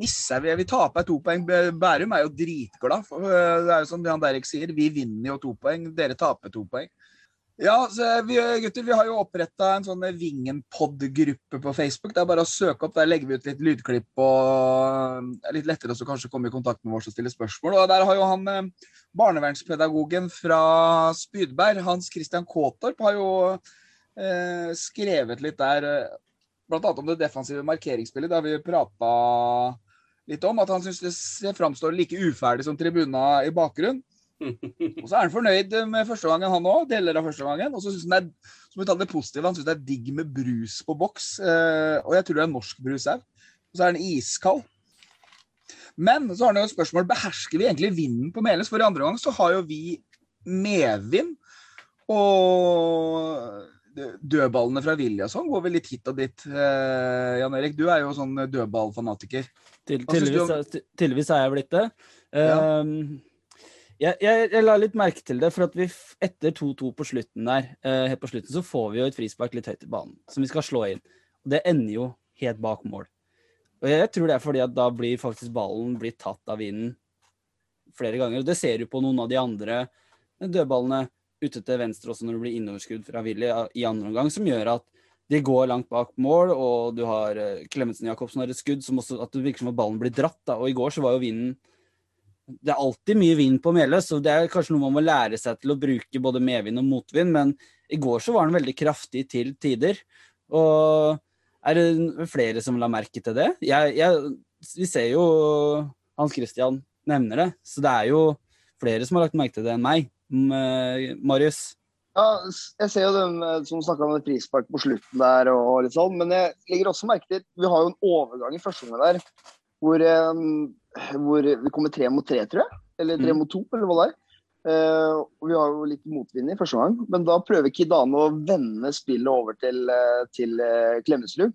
misser vi. Vi taper to poeng. Bærum er jo dritglad. Øh, det er jo som Jan Derek sier, vi vinner jo to poeng, dere taper to poeng. Ja, vi, gutter, vi har jo oppretta en sånn Vingen-pod-gruppe på Facebook. Det er bare å søke opp. Der legger vi ut litt lydklipp og det er litt lettere å kanskje komme i kontakt med oss og stille spørsmål. Og der har jo han eh, barnevernspedagogen fra Spydberg, Hans Christian Kaatorp, har jo eh, skrevet litt der eh, blant annet om det defensive markeringsspillet. Det har vi prata litt om. At han syns det framstår like uferdig som tribuna i bakgrunn. Og så er han fornøyd med første gangen, han òg. Deler av første gangen. Og så syns han det er som vi tar det positive, han synes det er digg med brus på boks. Eh, og jeg tror det er norsk brus her. Og så er den iskald. Men så har han jo et spørsmål behersker vi egentlig vinden på Meløs. For i andre gang så har jo vi medvind. Og dødballene fra Willy sånn går vel litt hit og dit. Eh, Jan Erik, du er jo sånn dødballfanatiker. Tydeligvis, er- jeg blitt det. Ja. Jeg, jeg, jeg la litt merke til det, for at vi etter 2-2 på slutten der, eh, helt på slutten, så får vi jo et frispark litt høyt i banen, som vi skal slå inn. Og det ender jo helt bak mål. Og jeg tror det er fordi at da blir faktisk ballen blitt tatt av vinden flere ganger. Og det ser du på noen av de andre dødballene ute til venstre også når det blir innoverskudd fra Willy i andre omgang, som gjør at de går langt bak mål, og du har eh, Klemetsen Jacobsen har et skudd som også at det virker som at ballen blir dratt. Da. Og i går så var jo vinden Det er alltid mye vind på Meløs, så det er kanskje noe man må lære seg til å bruke både medvind og motvind, men i går så var den veldig kraftig til tider. Og er det flere som la merke til det? Jeg, jeg, vi ser jo Hans Christian nevner det, så det er jo flere som har lagt merke til det enn meg. Marius? Ja, jeg ser jo den eh, som snakka om frispark på slutten der og litt sånn, men jeg legger også merke til Vi har jo en overgang i første omgang der hvor, eh, hvor vi kommer tre mot tre, tror jeg. Eller tre Mm. mot to, eller hva det er. Uh, og vi har jo litt motvind i første gang, men da prøver Kidane å vende spillet over til, eh, til uh, Klemetsrud.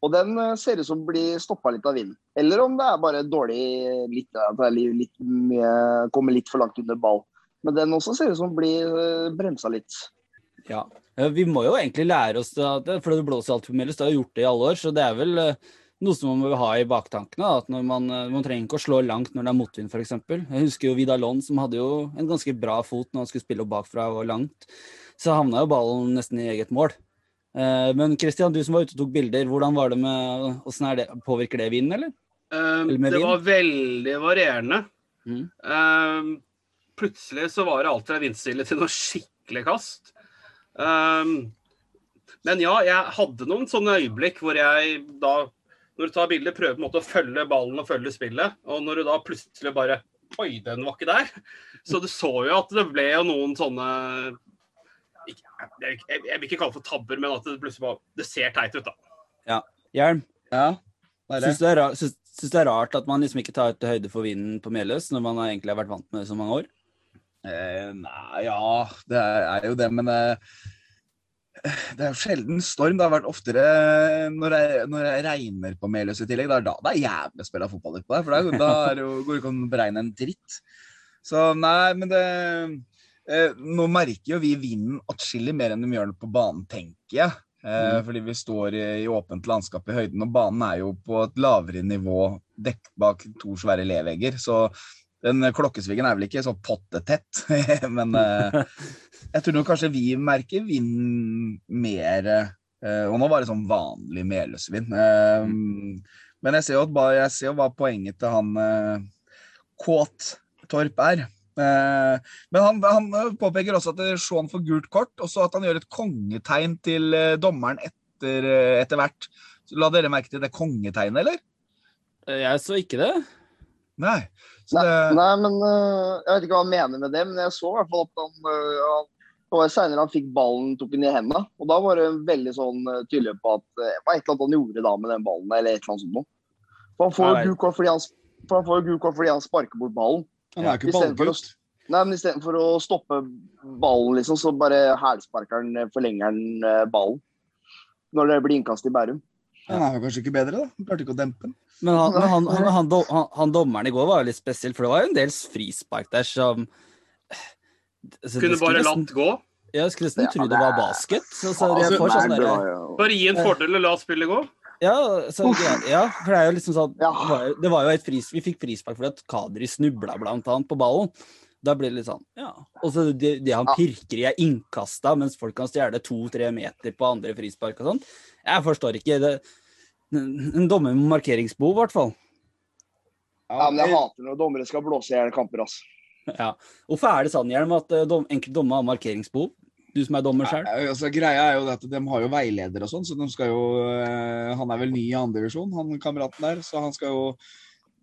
Og den uh, ser ut som blir stoppa litt av vinden. Eller om det er bare dårlig litt, er litt, mye, kommer litt for langt under ball. Men den også ser ut som blir uh, bremsa litt. Ja. Vi må jo egentlig lære oss det, for det blåser alltid på Melhus. Det har gjort det i alle år, så det er vel eh, noe som man må ha i baktankene. At når man, eh, man trenger ikke å slå langt når det er motvind, f.eks. Jeg husker jo Vidalon, som hadde jo en ganske bra fot når han skulle spille opp bakfra og langt. Så havna jo ballen nesten i eget mål. Eh, Men Christian, du som var ute og tok bilder, hvordan var det med hvordan er det, Påvirker det vinden, eller? Um, Eller det var veldig varierende. Mm. Um, plutselig så var det alt fra vindstille til noe skikkelig kast. Um, men ja, jeg hadde noen sånne øyeblikk hvor jeg da, når du tar bilder, prøver på en måte å følge ballen og følge spillet. Og når du da plutselig bare Oi, den var ikke der. Så du så jo at det ble jo noen sånne ikke- jeg, jeg, jeg vil ikke kalle det for tabber, men at det plutselig bare Det ser teit ut, da. Hjelm, Ja, er det. syns du, det er ra- syns- syns det er rart at man liksom ikke tar ut høyde for vinden på Meløs, når man egentlig har vært vant med det så mange år? Eh, nei, ja, det er, er jo det, men eh, det er jo sjelden storm. Det har vært oftere når det, når det regner på Meløs i tillegg. Det er da det er jævlig å spille fotball utpå der, for da, da er det jo, går det ikke an å beregne en dritt. Så nei, men det eh, Nå merker jo vi vinden atskillig mer enn de gjør det på banen, tenker jeg. Eh, Fordi vi står i, i åpent landskap i høyden, og banen er jo på et lavere nivå dekket bak to svære levegger. Så den klokkesvingen er vel ikke så pottetett, [laughs] men eh, [laughs] jeg tror kanskje vi merker vinden mer eh, Og nå var det sånn vanlig medløsvind. Eh, Men jeg ser jo at jeg ser jo hva poenget til han eh, Kåt Torp er. Eh, Men han, han påpeker også at Shaun får gult kort, og så at han gjør et kongetegn til eh, dommeren etter, eh, etter hvert. Så La dere merke til det kongetegnet, eller? Eh, Jeg så ikke det. Nei. Så Nei, det, nei, men øh, jeg vet ikke hva han mener med det, men jeg så i hvert fall at han, øh, han det var senere han fikk ballen, tok den i hendene. Og da var det veldig sånn øh, tydelig på at det var et eller annet han gjorde da med den ballen, eller et eller annet sånt noe. For han får jo gult fordi han, for han får jo gult kort fordi han sparker bort ballen. han er ikke Istedenfor å, ballgutt. nei, men istedenfor å stoppe ballen, liksom, så bare hælsparker han, forlenger han ballen. Når det blir innkast i Bærum. Han er jo kanskje ikke bedre, da. Han klarte ikke å dempe den. Men han, han, han, han, han, han dommeren i går var jo litt spesiell, for det var jo en del frispark der som altså, Kunne bare latt nesten- gå. Jeg skulle nesten Ja, tro det det var basket. Så, så Altså, får sånn jo- Bare gi en fordel og la spillet gå. Ja, så, ja, for det er jo liksom sånn det var, jo- det var jo et fris, Vi fikk frispark fordi at Kadri snubla blant annet på ballen. Da blir det litt sånn, ja. Og så det, det han pirker i er innkasta, mens folk kan stjele to-tre meter på andre frispark og sånn. Jeg forstår ikke det. En dommer med markeringsbehov, i hvert fall. Ja, men jeg hater når dommere skal blåse i hjel kamper, altså. Ja. Hvorfor er det sånn, Hjelm, at eh, dom, enkelte dommere har markeringsbehov? Du som er dommer sjøl. Altså, greia er jo det at de har jo veileder og sånn, så de skal jo eh, Han er vel ny i andre divisjon, han kameraten der, så han skal jo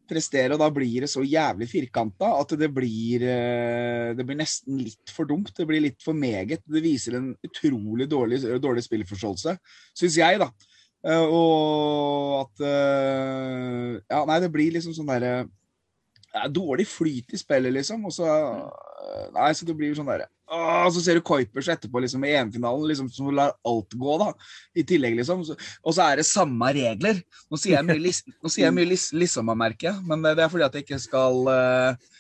prestere, og da blir det så jævlig firkanta at det blir eh, Det blir nesten litt for dumt. Det blir litt for meget. Det viser en utrolig dårlig, dårlig spillforståelse, syns jeg, da. Eh, og at eh, Ja, nei, det blir liksom sånn derre er dårlig flyt i spillet, liksom. Og så, øh, nei, så det blir sånn derre Så ser du Kuipers etterpå liksom, i EM-finalen, liksom, som lar alt gå, da. I tillegg, liksom. Og så er det samme regler. Nå sier jeg mye, lis, nå sier jeg mye lis, liksom, merker jeg, men det, er fordi at jeg ikke skal øh,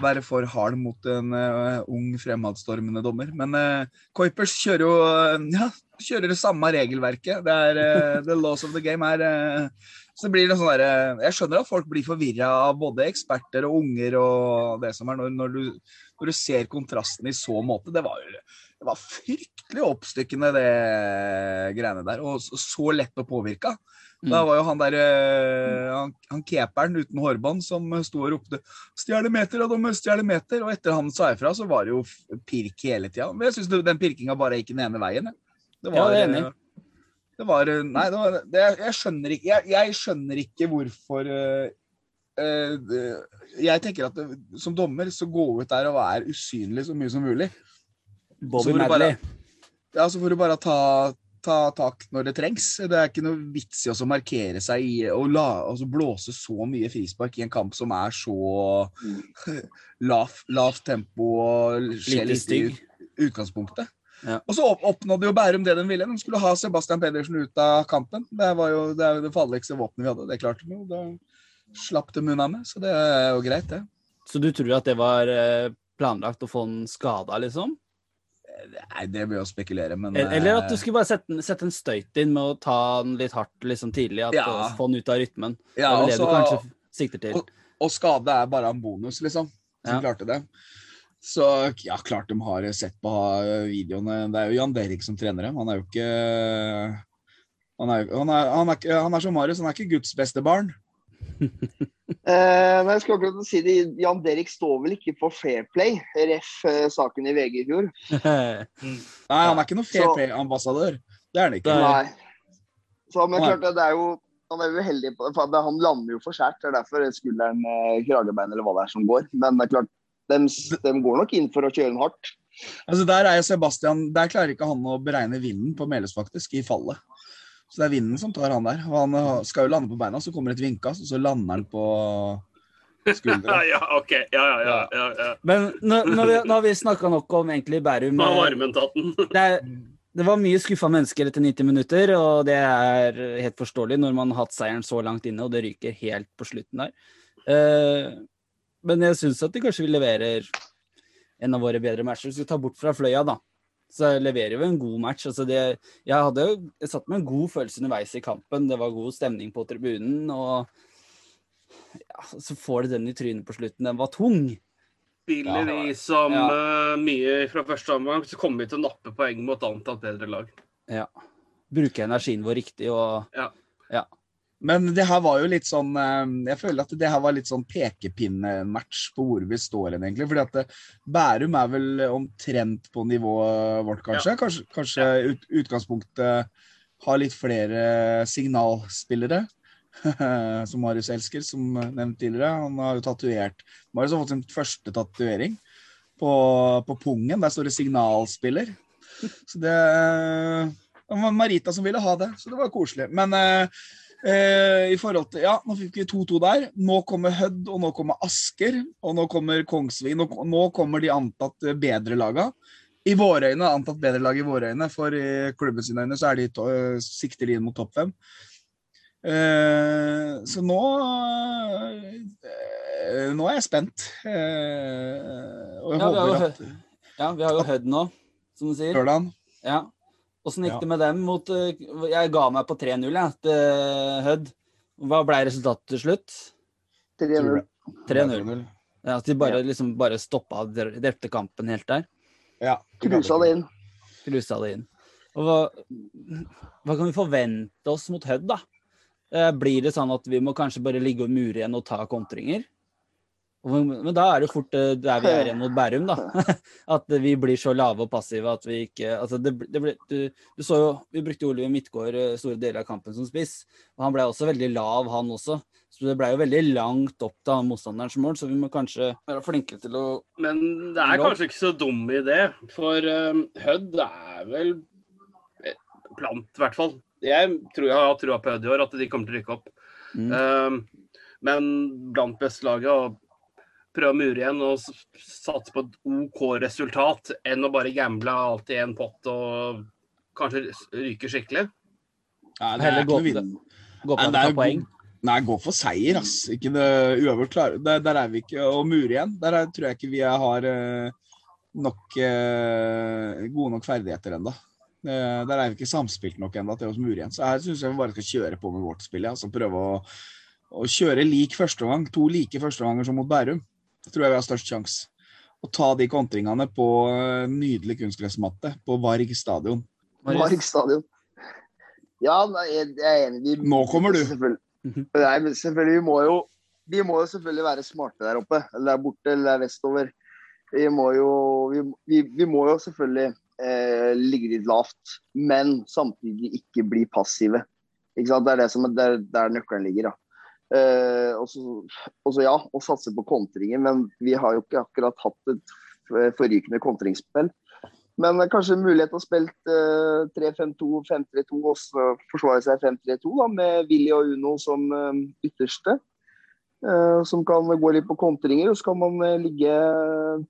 være for hard mot en uh, ung, fremadstormende dommer. Men uh, Kuipers kjører jo uh, ja, kjører det samme regelverket. Det er uh, The laws of the game er så blir det sånn derre eh, Jeg skjønner at folk blir forvirra av både eksperter og unger og det som er, når, når, du, når du ser kontrasten i så måte. Det var, det var fryktelig oppstykkende, det greiene der. Og så lett å påvirke. Da var jo han der eh, han, han keeperen uten hårbånd som sto og ropte 'stjele meter', og de stjele meter. Og etter han sa ifra, så var det jo pirk hele tida. Men jeg syns den pirkinga bare gikk den ene veien. jeg. var, Ja, det enig. eh, det var eh, Nei, det var, det, jeg skjønner ikke jeg, jeg skjønner ikke hvorfor uh, uh, Jeg tenker at det, som dommer så gå ut der og være usynlig så mye som mulig. Bobby Madley. Ja, så får du bare ta, ta tak når det trengs. Det er ikke noe vits i å markere seg i la, altså blåse så mye frispark i en kamp som er så [laughs] lav- tempo og skjer litt i utgangspunktet. Ja. Og så opp, oppnådde jo Bærum det de ville. De skulle ha Sebastian Pedersen ut av kampen. Det var jo det, det farligste våpenet vi hadde. Det klarte de jo. Da slapp de unna med, så det er jo greit, det. Så du tror at det var eh, planlagt å få han skada, liksom? Nei, det blir å spekulere, men Eller eller at du eh, skulle bare sette, en- sette en støyt inn med å ta den litt hardt liksom tidlig, at, Ja. og få den ut av rytmen. ja, det er vel det altså- du kanskje sikter til. Og- Og skade er bare en bonus, liksom. Som Ja. klarte det. Så ja, klart de har sett på eh, videoene. Det er jo Jan Derrik som trener dem. Han er jo ikke Han er, han er, han er, han er som Marius, han er ikke Guds beste barn. [laughs] Eh, men jeg skal akkurat si det, Jan Derek står vel ikke på fair play, ref eh, saken i VG i fjor. [laughs] Nei, han er ikke noe fair play-ambassadør. Det er han ikke. Nei. Så, men Nei. klart, det- det er jo han er jo uheldig på for Han lander jo for skjært. Det er derfor skulderen, eh, kragebein eller hva det er som går. Men det er klart, de, går nok inn for å kjøre den hardt. Altså Der er jo Sebastian Der klarer ikke han å beregne vinden på Meles, faktisk, i fallet. Så det er vinden som tar han der. Og han eh, skal jo lande på beina, så kommer et vinkast, og så lander han på skuldra. [laughs] ja, OK. Ja, ja, ja. ja, ja. Men nå, vi, nå har vi snakka nok om egentlig Bærum. Nå har eh, varmen tatt den. [laughs] Det, er, det var mye skuffa mennesker etter 90 minutter, og det er helt forståelig når man har hatt seieren så langt inne, og det ryker helt på slutten der. Uh, men jeg syns at de kanskje vi leverer en av våre bedre matcher. Hvis vi tar bort fra Fløya, da, så leverer vi en god match. Altså det, jeg hadde jo jeg satt med en god følelse underveis i kampen. Det var god stemning på tribunen. og ja, Så får de den i trynet på slutten. Den var tung. Spiller Ja. vi som Ja. uh, mye fra første omgang, så kommer vi til å nappe poeng mot antatt bedre lag. Ja. Bruke energien vår riktig og Ja. Ja. Men det her var jo litt sånn eh, Jeg føler at det her var litt sånn pekepinnematch på hvor vi står hen, egentlig. Fordi at eh, Bærum er vel omtrent på nivået vårt, kanskje. Kanskje, kanskje ut, utgangspunktet har litt flere signalspillere. [laughs] som Marius elsker, som nevnt tidligere. Han har jo tatovert Marius har fått sin første tatovering på, på pungen. Der står det 'signalspiller'. Så det, det var Marita som ville ha det, så det var koselig. Men eh, eh, i forhold til Ja, nå fikk vi 2-2 der. Nå kommer Hødd, og nå kommer Asker, og nå kommer Kongsving. Nå, nå kommer de antatt bedre laga. I våre øyne, antatt bedre lag i våre øyne, for i klubben sine øyne så er de to, sikter de inn mot topp fem. Eh, så nå eh, Nå er jeg spent. Eh, og jeg Ja, håper at Ja, vi har jo Hødd nå, som du sier. Ja. Åssen gikk Ja. det med dem mot eh, Jeg ga meg på 3-0, jeg, til Hødd. Hva ble resultatet til slutt? 3-0. 3-0. Ja, at de bare, Ja. liksom bare stoppa drepte kampen helt der. Ja. Cruisa det inn. Cruisa det inn. Og hva, hva kan vi forvente oss mot Hødd, da? Eh, Blir det sånn at vi må kanskje bare ligge og mure igjen og ta kontringer? Og- Men da er det fort eh, der vi er igjen mot Bærum, da. [laughs] At vi blir så lave og passive at vi ikke altså det, det ble, du, du så jo, Vi brukte Oliver Midtgaard eh, store deler av kampen som spiss. og Han ble også veldig lav, han også. Så det ble jo veldig langt opp til motstanderens mål, så vi må kanskje være flinke til å Men det er kanskje ikke så dum idé, for um, Hødd er vel plant, blant, i hvert fall. Jeg tror jeg har trua på Hødd i år, at de kommer til å rykke opp. Mm. Um, men blant bestelaget å prøve å mure igjen og satse på et OK resultat, enn å bare gamble alt i én pott og kanskje ryke skikkelig. Nei, det er Heller ikke gå gå på er poeng. Nei, gå for seier, ass. Ikke det uavgjort klare. Der, der er vi ikke. Og mure igjen. Der er, tror jeg ikke vi har eh, nok eh, gode nok ferdigheter ennå. der er vi ikke samspilt nok ennå til å mure igjen. Så her syns jeg vi bare skal kjøre på med vårt spill. Ja. Altså prøve å, å kjøre lik førsteomgang. To like førsteomganger som mot Bærum. Tror jeg vi har størst sjanse. Å ta de kontringene på eh, nydelig kunstgressmatte på Varg stadion. Varg stadion. Ja, jeg er enig. Vi- Nå kommer du. Selvfølgelig. Mhm. Nei, men selvfølgelig, vi må jo vi må jo selvfølgelig være smarte der oppe. Eller der borte, eller der vestover. Vi må jo, vi, vi, vi må jo selvfølgelig eh, ligge litt lavt, men samtidig ikke bli passive. Ikke sant? Det er det som er der, der nøkkelen ligger. da. Eh, og så ja, å satse på kontringer, men vi har jo ikke akkurat hatt et forrykende kontringsspill. Men eh, kanskje mulighet til å spille eh, 3-5-2, 5-3-2 og så forsvare seg 5-3-2 da, med Willy og Uno som eh, ytterste. eh, som kan gå litt på kontringer, og så kan man eh, ligge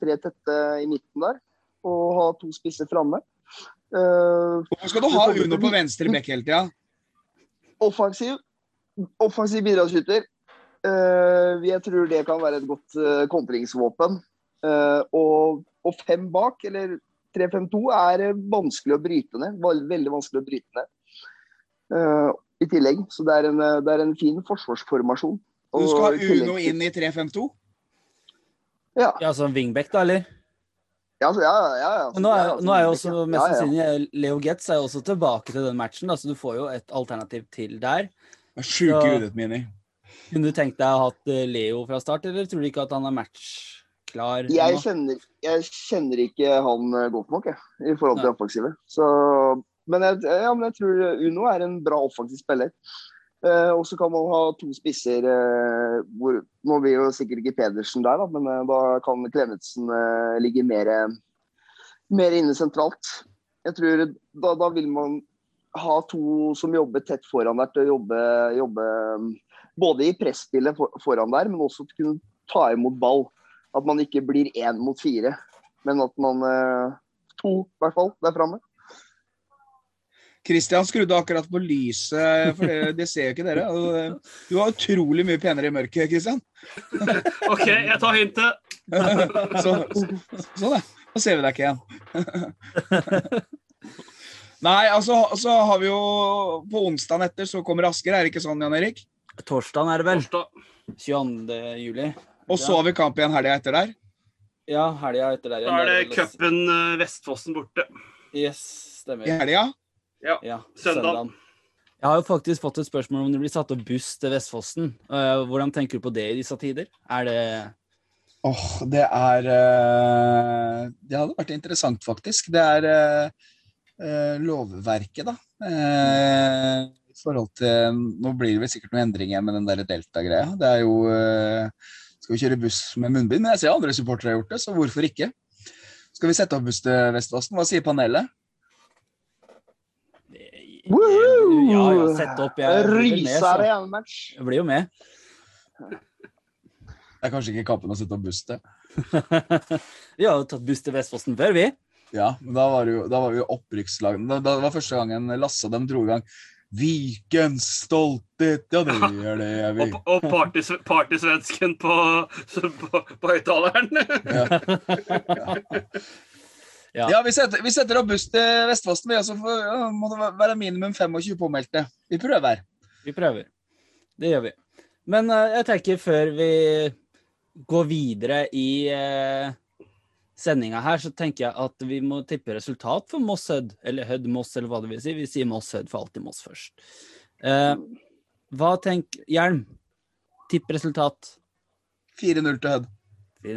tre tette i midten der. Og ha to spisser framme. Eh, Hvorfor skal du ha Uno på venstre bekk hele tida? offensiv, offensiv bidragsskytter. Uh, jeg tror det kan være et godt uh, kontringsvåpen. Uh, og, og fem bak, eller 3-5-2, er eh, vanskelig å bryte ned. Veldig vanskelig å bryte ned. Eh, I tillegg. Så det er en, eh, det er en fin forsvarsformasjon. Du skal ha Og Uno inn i 3-5-2? Ja, Ja, som wingback, da, eller? ja, ja, ja, ja, Men nå er, nå er jo også mest ja, ja. sannsynlig Leo Getz er jo også tilbake til den matchen, da, så du får jo et alternativ til der. Sjuke Ja. mine. Kunne du tenkt deg å ha hatt eh, Leo fra start, eller tror du ikke at han er matchklar? Jeg kjenner, jeg kjenner ikke han eh, godt nok, jeg, i forhold til Nei. offensive. Så, men, jeg, ja, men jeg tror Uno er en bra offensiv spiller. Eh, og så kan man ha to spisser eh, hvor Nå blir jo sikkert ikke Pedersen der, da, men eh, da kan Klemetsen eh, ligge mer, mer inne sentralt. Jeg tror da, da vil man ha to som jobber tett foran der, til å jobbe, jobbe mm, både i presspillet for, foran der, men også til å kunne ta imot ball. At man ikke blir én mot fire, men at man eh, To, i hvert fall, der framme. Kristian skrudde akkurat på lyset, for det, det ser jo ikke dere. Du var utrolig mye penere i mørket, Kristian. [laughs] OK, jeg tar hintet. [laughs] Så, sånn, ja. Da ser vi deg ikke igjen. [laughs] Nei, altså, så har vi jo På onsdagen etter så kommer Asker, er det ikke sånn, Jan Erik? Torsdagen er det vel? Torsdag. 22. juli. Og så har vi kamp igjen helga etter der. Ja, helga etter der Da er det cupen eh, Vestfossen borte. Yes, I stemmer. helga. Ja, Søndag. Jeg har jo faktisk fått et spørsmål om det blir satt opp buss til Vestfossen. Eh, hvordan tenker du på det i disse tider? Er det Åh, det er eh, Det hadde vært interessant, faktisk. Det er lovverket, da. Eh, I forhold til Nå blir det vel sikkert noen endringer med den der Delta-greia. Det er jo eh, Skal vi kjøre buss med munnbind? Men jeg ser andre supportere har gjort det, så hvorfor ikke? Skal vi sette opp buss til Vestfossen? Hva sier panelet? Woohoo! Ja, ja, sett opp. Jeg blir med, så. det en match. Jeg blir jo med. Det er kanskje ikke kampen å sette opp buss til. [laughs] Vi har jo tatt buss til Vestfossen før, vi. Ja, men da var, det jo, da var vi jo opprykkslag. Da, da var første gangen Lasse og dem dro i gang. Vikens stolthet, ja det [laughs] gjør det jeg vil. Og, og partysvensken på, på, på høyttaleren. [laughs] Ja. Ja, vi setter, vi setter opp buss til Vestfossen. Vi altså ja, må det være minimum 25 påmeldte. Vi prøver. Vi prøver. Det gjør vi. Men uh, jeg tenker før vi går videre i uh, sendinga her, så tenker jeg at vi må tippe resultat for Moss Hødd. Eller Hødd Moss, eller hva det vil si. Vi sier Moss Hødd for alltid Moss først. Eh, hva tenk Hjelm? Tipp resultat. 4-0 til Hødd.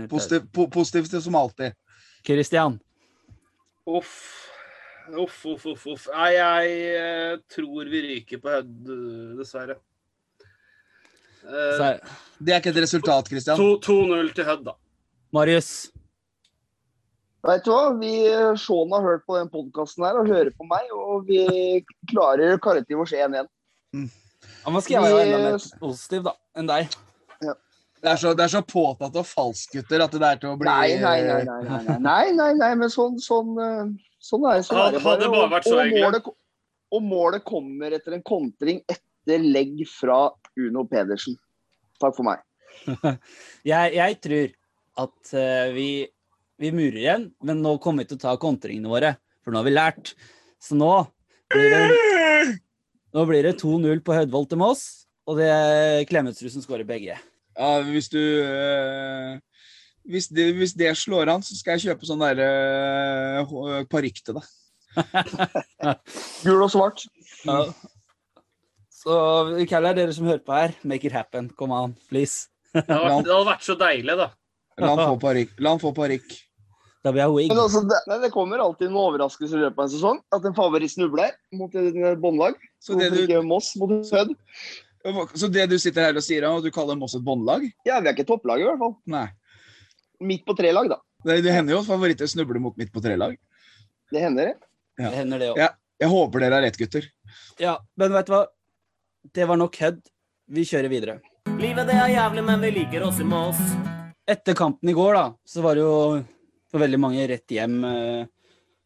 Positiv, po positivt som alltid. Kristian. Uff. Uff, uff, uff. uff. Nei, jeg eh, tror vi ryker på Hødd, eh, dessverre. Eh, Det er ikke et resultat, Kristian. 2-0 til Hødd, da. Marius. Vet du hva? Vi, eh, Sean har hørt på den podkasten her og hører på meg, og vi klarer Karativ å 1-1. Mm. Ja, men skal jeg være enda mer positiv da, enn deg? Det, er så, det er så påtatt og falsk gutter, at det er til å bli Nei, nei, nei. nei, nei, nei, nei, nei, nei men sånn, sånn, sånn er, sånn er det bare. Og, og, målet, og målet kommer etter en kontring etter legg fra Uno Pedersen. Takk for meg. [laughs] jeg, jeg tror at eh, vi vi murer igjen, men nå kommer vi til å ta kontringene våre. For nå har vi lært. Så nå blir det, nå blir det 2-0 på Hødvold til Moss, og det er Klemetsrud som skårer begge. Ja, hvis du øh, hvis, det, hvis det slår an, så skal jeg kjøpe sånn der øh, parykk til deg. [laughs] Gul og svart. Ja. Så Kalle, dere som hører på her, make it happen. Come on, please. Det hadde, det hadde vært så deilig, da. La han få parykk. La han få parykk. Da blir jeg wig. Men altså, det, nei, det kommer alltid noen overraskelser i løpet av en sesong. At en favoritt snubler mot et båndlag. Så, det du- ikke Moss mot Hødd? så det du sitter her og sier, og du kaller Moss et båndlag? Ja, vi er ikke topplag i hvert fall. Nei. Midt på tre-lag, da. Det, det hender jo at favoritter snubler mot midt på tre-lag. Det hender, det. Ja. Det hender det òg. Ja. Jeg håper dere har rett, gutter. Ja, men vet du hva? Det var nok Hødd. Vi kjører videre. Livet det er jævlig, men vi liker oss i Moss. Etter kampen i går, da, så var det jo for veldig mange rett hjem eh,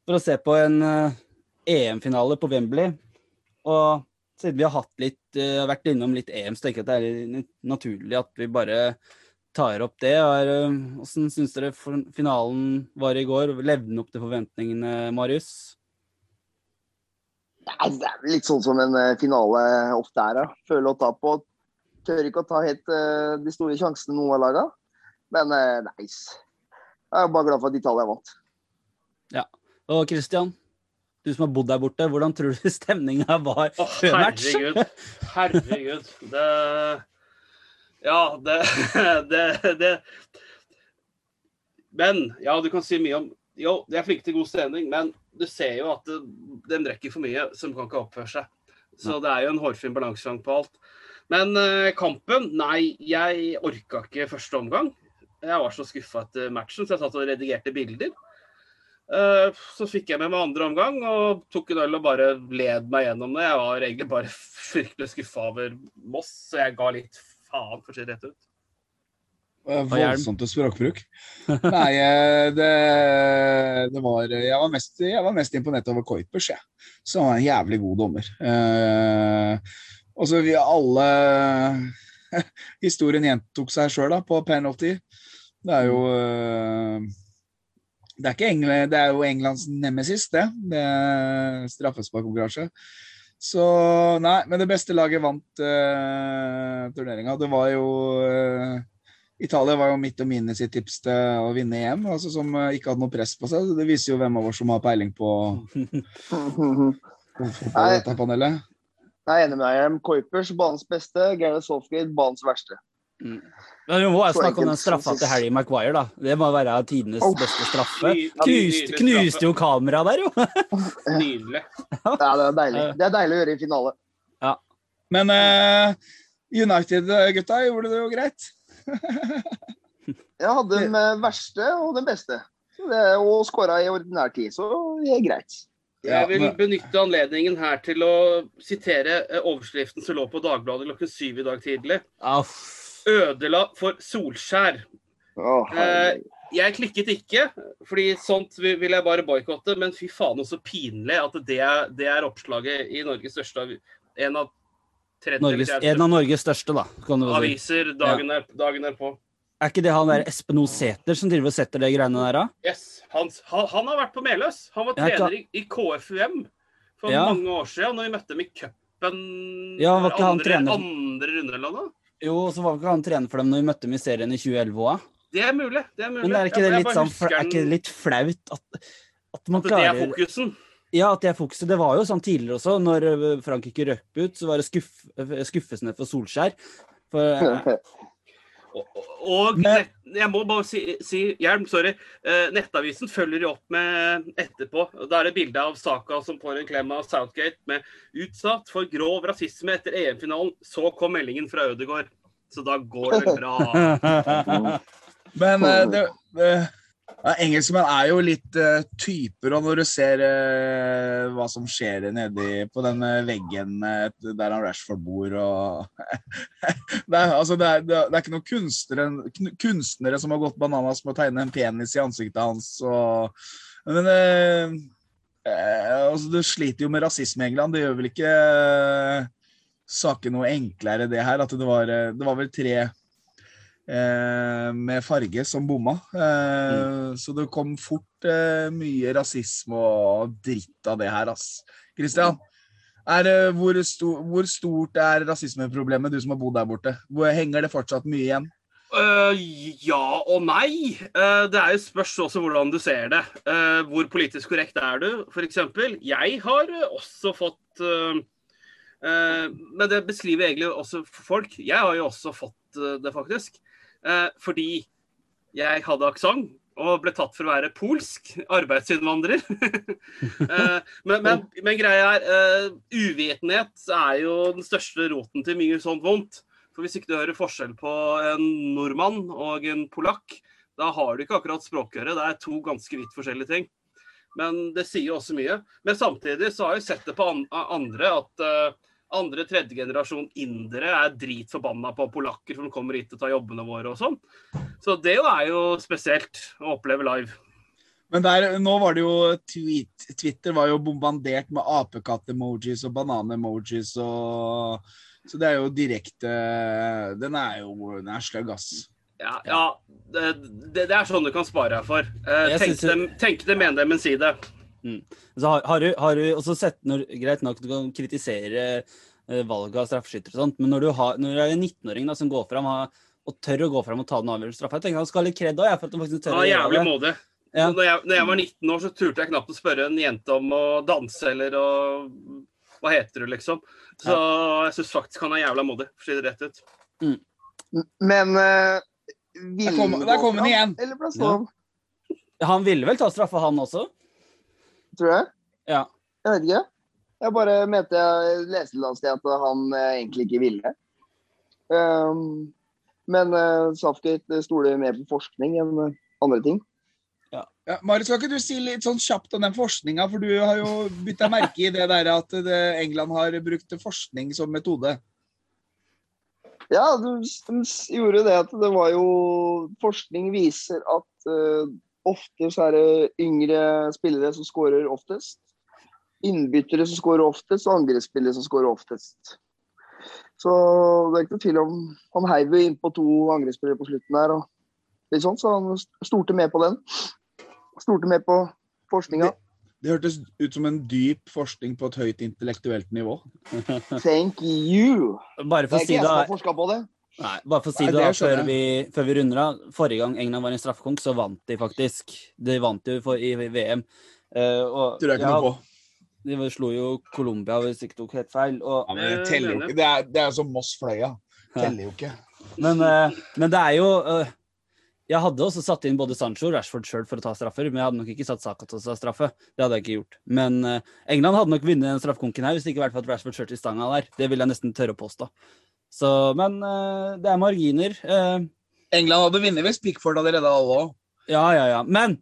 for å se på en eh, EM-finale på Wembley. Og siden vi har hatt litt, eh, vært innom litt EM, så tenker jeg at det er naturlig at vi bare tar opp det. Hvordan syns dere finalen var i går? Levde den opp til forventningene, Marius? Nei, det er litt sånn som en finale ofte er. Ja. Føler å ta på. Tør ikke å ta helt de store sjansene noen av laga. Men nice. Jeg er bare glad for at Italia vant. Og Christian, du som har bodd der borte, hvordan tror du [laughs] stemninga var før match? herregud. Herregud. Det Ja, det, [laughs] det, det Men ja, du kan si mye om Jo, de er flinke til god stemning, men du ser jo at de drikker for mye som kan ikke oppføre seg. Så det er jo en hårfin balansegang på alt. Men eh, kampen Nei, jeg orka ikke første omgang. Jeg var så skuffa etter matchen, så jeg satt og redigerte bilder. Eh, Så fikk jeg med meg andre omgang og tok en øl og bare led meg gjennom det. Jeg var egentlig bare fryktelig skuffa over Moss, så jeg ga litt faen, for å si det rett ut. Voldsomt språkbruk. Nei, eh, det, det var Jeg var mest, jeg var mest imponert over Kuipers, jeg. Som var en jævlig god dommer. Eh, og så vi alle [laughs] Historien gjentok seg sjøl på penalty. Det er jo eh, det er, ikke England, det er jo Englands nemesis, det. det Straffesparkkonkurranse. Så nei, men det beste laget vant uh, turneringa. Det var jo uh, Italia var jo mitt og mine sitt tips til å vinne EM, altså som uh, ikke hadde noe press på seg. Det viser jo hvem av oss som har peiling på, [laughs] på dette panelet. Jeg er enig med deg. Kuipers banens beste, Gareth Southgate banens verste. Men vi må jo snakke om den straffa til Harry Maguire, da. Det må være tidenes Oh. beste straffe. Knuste, knuste jo kameraet der, jo. [laughs] Nydelig. Ja, det er deilig. Det er deilig å gjøre i finale. Men uh, United-gutta gjorde det jo greit. [laughs] Jeg hadde den verste og den beste. Det, og skåra i ordinær tid, så det er greit. Jeg vil benytte anledningen her til å sitere eh, overskriften som lå på Dagbladet klokken syv i dag tidlig. Aff. Ødela for Solskjær. Oh. Jeg klikket ikke, fordi sånt vil jeg bare boikotte. Men fy faen, så pinlig at det er, det er oppslaget i Norges største En av 30 Norges, eller 30 en av Norges største, da. Kan du aviser dagen, er, dagen er på. Er ikke det han der Espen O. Sæter som driver og setter det greiene der, da? Yes, Han, han, han har vært på Meløs. Han var trener i, i KFUM for Ja. mange år siden, når vi møtte dem i cupen Ja, var han andre, trener- andre runde eller noe. Jo, så var ikke han trener for dem når vi møtte dem i serien i 2011 òg. Det er mulig. det er mulig. Men er ikke det litt sånn Er ikke det litt flaut at, at man at det er fokusen? Ja, at det er fokuset. Det var jo sånn tidligere også. Når øh, Frankrike røp ut, så var det skuff, øh, skuffelsene for Solskjær. For øh, [laughs] Og, nett, jeg må bare si, si Hjelm, sorry. Eh, Nettavisen følger jo opp med etterpå. Da er det bilde av Saka som får en klem av Southgate med 'utsatt for grov rasisme etter EM-finalen'. Så kom meldingen fra Ødegaard. Så da går det bra. [laughs] Men eh, det, det ja, Engelskmenn er jo litt uh, typer, og når du ser uh, hva som skjer nedi på den eh, veggen uh, der han Rashford bor og [laughs] det, er, altså, det, er, det, er, ikke noen kunstnere, kunstnere som har gått bananas med å tegne en penis i ansiktet hans. Og, men altså, du sliter jo med rasisme i England. Det gjør vel ikke saken noe enklere, det her. At det var, det var vel tre med farge som bomma. Eh, Så det kom fort eh, mye rasisme og dritt av det her, ass. Christian, er, eh, hvor, sto, hvor stort er rasismeproblemet, du som har bodd der borte? Hvor Henger det fortsatt mye igjen? Uh, ja og nei. Uh, det er jo spørs også hvordan du ser det. Uh, hvor politisk korrekt er du, f.eks.? Jeg har eh, også fått eh, eh, Men det beskriver egentlig også folk. Jeg har jo også fått eh, det, faktisk. Eh, fordi jeg hadde aksent og ble tatt for å være polsk arbeidsinnvandrer. [laughs] Eh, men, men, men greia er uh, Uvitenhet er jo den største roten til mye sånt vondt. For Hvis ikke du hører forskjell på en nordmann og en polakk, da har du ikke akkurat språkøre. Det er to ganske vidt forskjellige ting. Men det sier jo også mye. Men samtidig så har jeg sett det på an andre at andre tredje generasjon indere er dritforbanna på polakker som kommer hit og tar jobbene våre og sånn. Så det er jo spesielt å oppleve live. Men der, nå var det jo tweet, Twitter var jo bombardert med apekatt-emojis og banan-emojis og Så det er jo direkte Den er jo Den er sløgg, ass. Ja, ja det, det, det er sånn du kan spare deg for. Eh, tenk, synes dem, tenk det, men det, men si det. Så har, har, du, har du også sett når, Greit nok, du kan kritisere eh, valget av straffeskytter og sånt, men når du, har, når du er en 19-åring som går fram og tør å gå fram og ta den avgjørende straffa, jeg tenker han skal ha litt kred òg, for at han faktisk tør Han å gjøre jævlig det. modig. Ja. Når, jeg, når jeg var 19 år, så turte jeg knapt å spørre en jente om å danse eller å Hva heter du, liksom? Så jeg syns faktisk han er jævla modig, for å si det rett ut. Men uh, Der kom- der kom den igjen. Eller ble sånn, Han ville vel ta straffa, han også? Tror jeg. Ja. Jeg vet ikke. Jeg bare mente jeg leste et sted at han eh, egentlig ikke ville. Um, men uh, Southgate stoler mer på forskning enn eh, andre ting. Ja, Marius, skal ikke du si litt sånn kjapt om den forskninga? For du har jo bytta merke i det der at det, England har brukt forskning som metode. Ja, de, de gjorde det at det var jo Forskning viser at eh, ofte så er det yngre spillere som skårer oftest. Innbyttere som skårer oftest, og angrepsspillere som skårer oftest. Så det er ikke noe tvil om Han heiv innpå to angrepsspillere på slutten der. og litt sånn, Så han stolte med på den. Stolte med på forskninga. Det hørtes ut som en dyp forskning på et høyt intellektuelt nivå. [laughs] Thank you! Bare Det for er å si ikke jeg det, som har forska på det. Nei, bare for å si Nei, det da, før vi, før vi runder av. Forrige gang England var en straffekonk, så vant de faktisk. De vant jo for, i VM. Uh, og, Tror jeg ikke ja, noe på. De slo jo Colombia, hvis ikke tok helt feil. Og, Ja, men det teller jo ikke. Det er, det er som Moss-Fløya. Teller jo ikke. men, uh, men det er jo uh, Jeg hadde også satt inn både Sancho og Rashford sjøl for å ta straffer, men jeg hadde nok ikke satt Saka til å ta straffe. Det hadde jeg ikke gjort. Men eh, England hadde nok vunnet den straffekonken her hvis det ikke hadde vært for at Rashford kjørte i stanga der. Det vil jeg nesten tørre å påstå. Så, men eh, det er marginer. Eh, England hadde vunnet hvis Pickford hadde redda alle òg. Ja, ja, ja. Men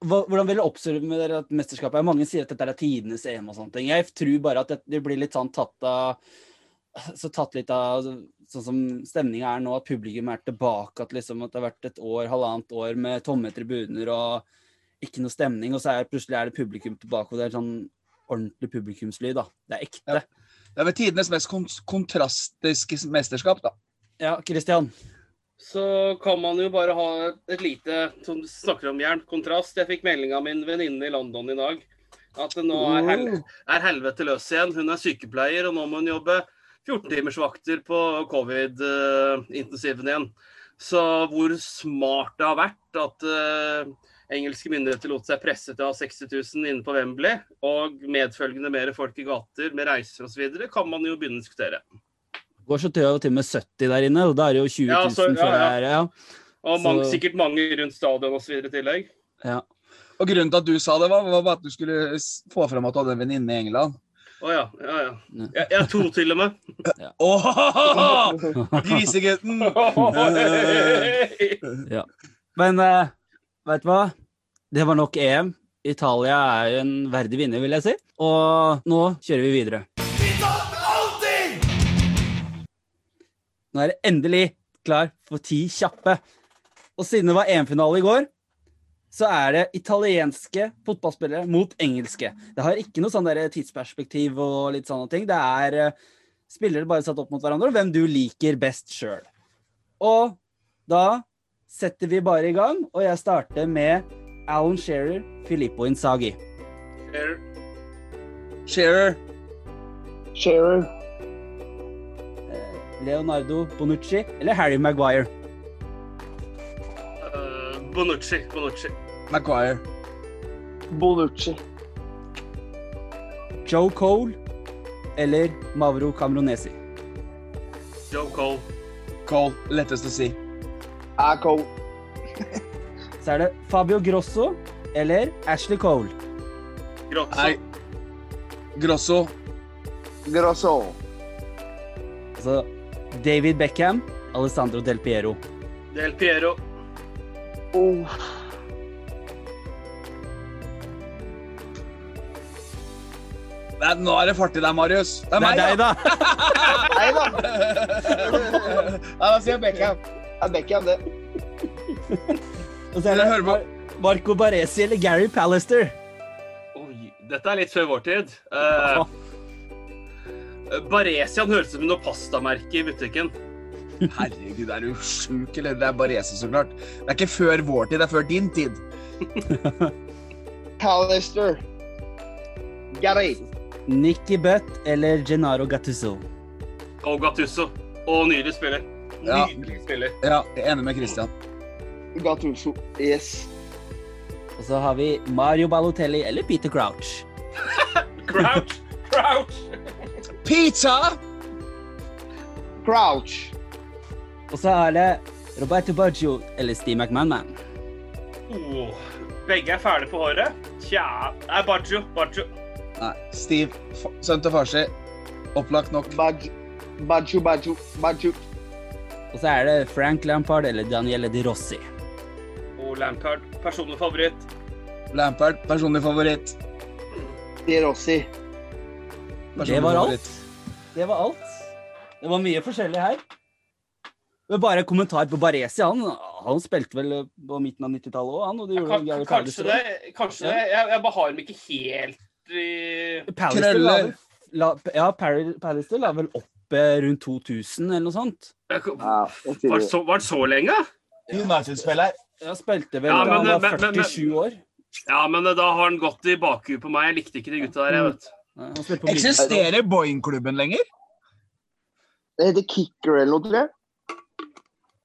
hvordan vil du oppsummere at mesterskapet? Mange sier at dette er tidenes EM og sånne ting. Jeg tror bare at det, det blir litt sånn tatt av så tatt litt av sånn som stemninga er nå, at publikum er tilbake. At, liksom, at det har vært et år, halvannet år med tomme tribuner og ikke noe stemning. Og så er plutselig er det publikum tilbake, og det er sånn ordentlig publikumslyd. da. Det er ekte. Ja. Det er vel tidenes mest kon kontrastiske mesterskap, da. Ja, Christian. Så kan man jo bare ha et, lite som du snakker om jern, kontrast. Jeg fikk melding av min venninne i London i dag. At nå er, hel er helvete løs igjen. Hun er sykepleier, og nå må hun jobbe 14-timersvakter på covid-intensiven igjen. Så hvor smart det har vært at eh, engelske myndigheter lot seg presse til å ha 60 000 inne på Wembley, og medfølgende mer folk i gater med reiser osv., kan man jo begynne å diskutere. Det Går så til og med 70 der inne, og da er det jo 20 000 Ja, så- ja, før det ja. er ja. Og mange, Så- sikkert mange rundt stadion osv. i tillegg. ja. Og grunnen til at du sa det, var, var at du skulle få fram at du hadde en venninne i England. Å ja. ja, ja. Jeg, jeg er to til og med. [laughs] Åh! Grisegutten! [laughs] Men uh, [laughs] vet du hva? Det var nok EM. Italia er jo en verdig vinner, vil jeg si. Og nå kjører vi videre. Nå er det endelig klar for ti kjappe. Og siden det var EM-finale i går, så er det italienske fotballspillere mot engelske. Det har ikke noe sånn tidsperspektiv og litt sånne ting. Det er eh, spillere bare satt opp mot hverandre, og hvem du liker best sjøl. Og da setter vi bare i gang, og jeg starter med Alan Shearer, Filippo Inzaghi. Shearer. Shearer. Leonardo Bonucci eller Harry Maguire. Uh, Bonucci. Bonucci. Maguire. Bonucci. Joe Cole eller Mauro Camronesi? Joe Cole. Cole. Lettest å si. Acco. Så er det Fabio Grosso eller Ashley Cole. Grosso. Nei. Grosso. Grosso. Altså David Beckham, Alessandro Del Piero. Del Piero. Oh. Nei, nå er det fart i deg, Marius. Det er Det meg, er deg, da! Nei da. [laughs] ja, da sier jeg Beckham. Det er Beckham, det. [laughs] Og så er det Mar Marco Baresi eller Gary Pallister. Oi, dette er litt før vår tid. Uh, Baresian høres ut som noe pastamerke i butikken. Herregud, er du sjuk, eller? Det er Baresi, så klart. Det er ikke før vår tid, det er før din tid. [laughs] Pallister. Gary. Nicky Butt eller Gennaro Gattuso. Og Gattuso. Og nylig spiller. Ja. Nydelig spiller. Ja, jeg er enig med Christian. Gattuso. Yes. Og så har vi Mario Balotelli eller Peter Crouch. [laughs] Crouch! Crouch! Pizza! Crouch. Og så er det Roberto Baggio eller Steve McMahon. Oh, begge er fæle på håret. Tja Nei, Baggio. Baggio. Nei, Steve. Sønn til farsi. Opplagt nok. Baggio, Baggio, Baggio. Og så er det Frank Lampard eller Daniele Di Rossi. Og Lampard. Personlig favoritt. Lampard, personlig favoritt. Di Rossi. Personlig Det var alt. Det var alt. Det var mye forskjellig her. Men bare en kommentar på Baresi. Han, han spilte vel på midten av 90-tallet òg, han. Og de ja, Kan, kanskje det. Kanskje Ja. det. Jeg, jeg bare har dem ikke helt i Pallister la Krøller. La, la, ja, Pallister la vel opp eh, rundt 2000 eller noe sånt. Ja, Var det så, var det så lenge? United-spiller. Ja, spilte vel Ja, da han var var men- men- 47 år. Ja, men da har han gått i bakhuet på meg. Jeg likte ikke de gutta der, jeg vet. Bryne. Eksisterer Boeing-klubben lenger? Det heter Kicker eller noe, tror jeg.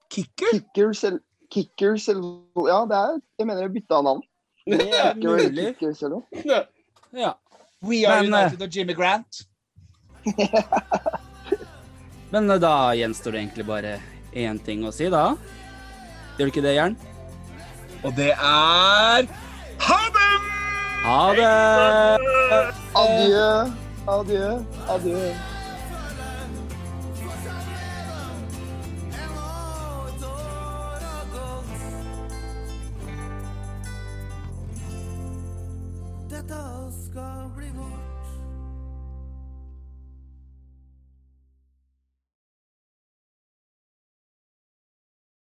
Kicker? Kickers eller Kickers eller Ja, det er Jeg mener jeg bytta navn. [laughs] Det er Kicker mulig. Kickers eller noe. Ja. We are Men, eh, United og Jimmy Grant. [laughs] Men eh, da gjenstår det egentlig bare én ting å si, da. Gjør det ikke det, Jern? Og det er Ha det! Ha det! Adjø, adjø, adjø.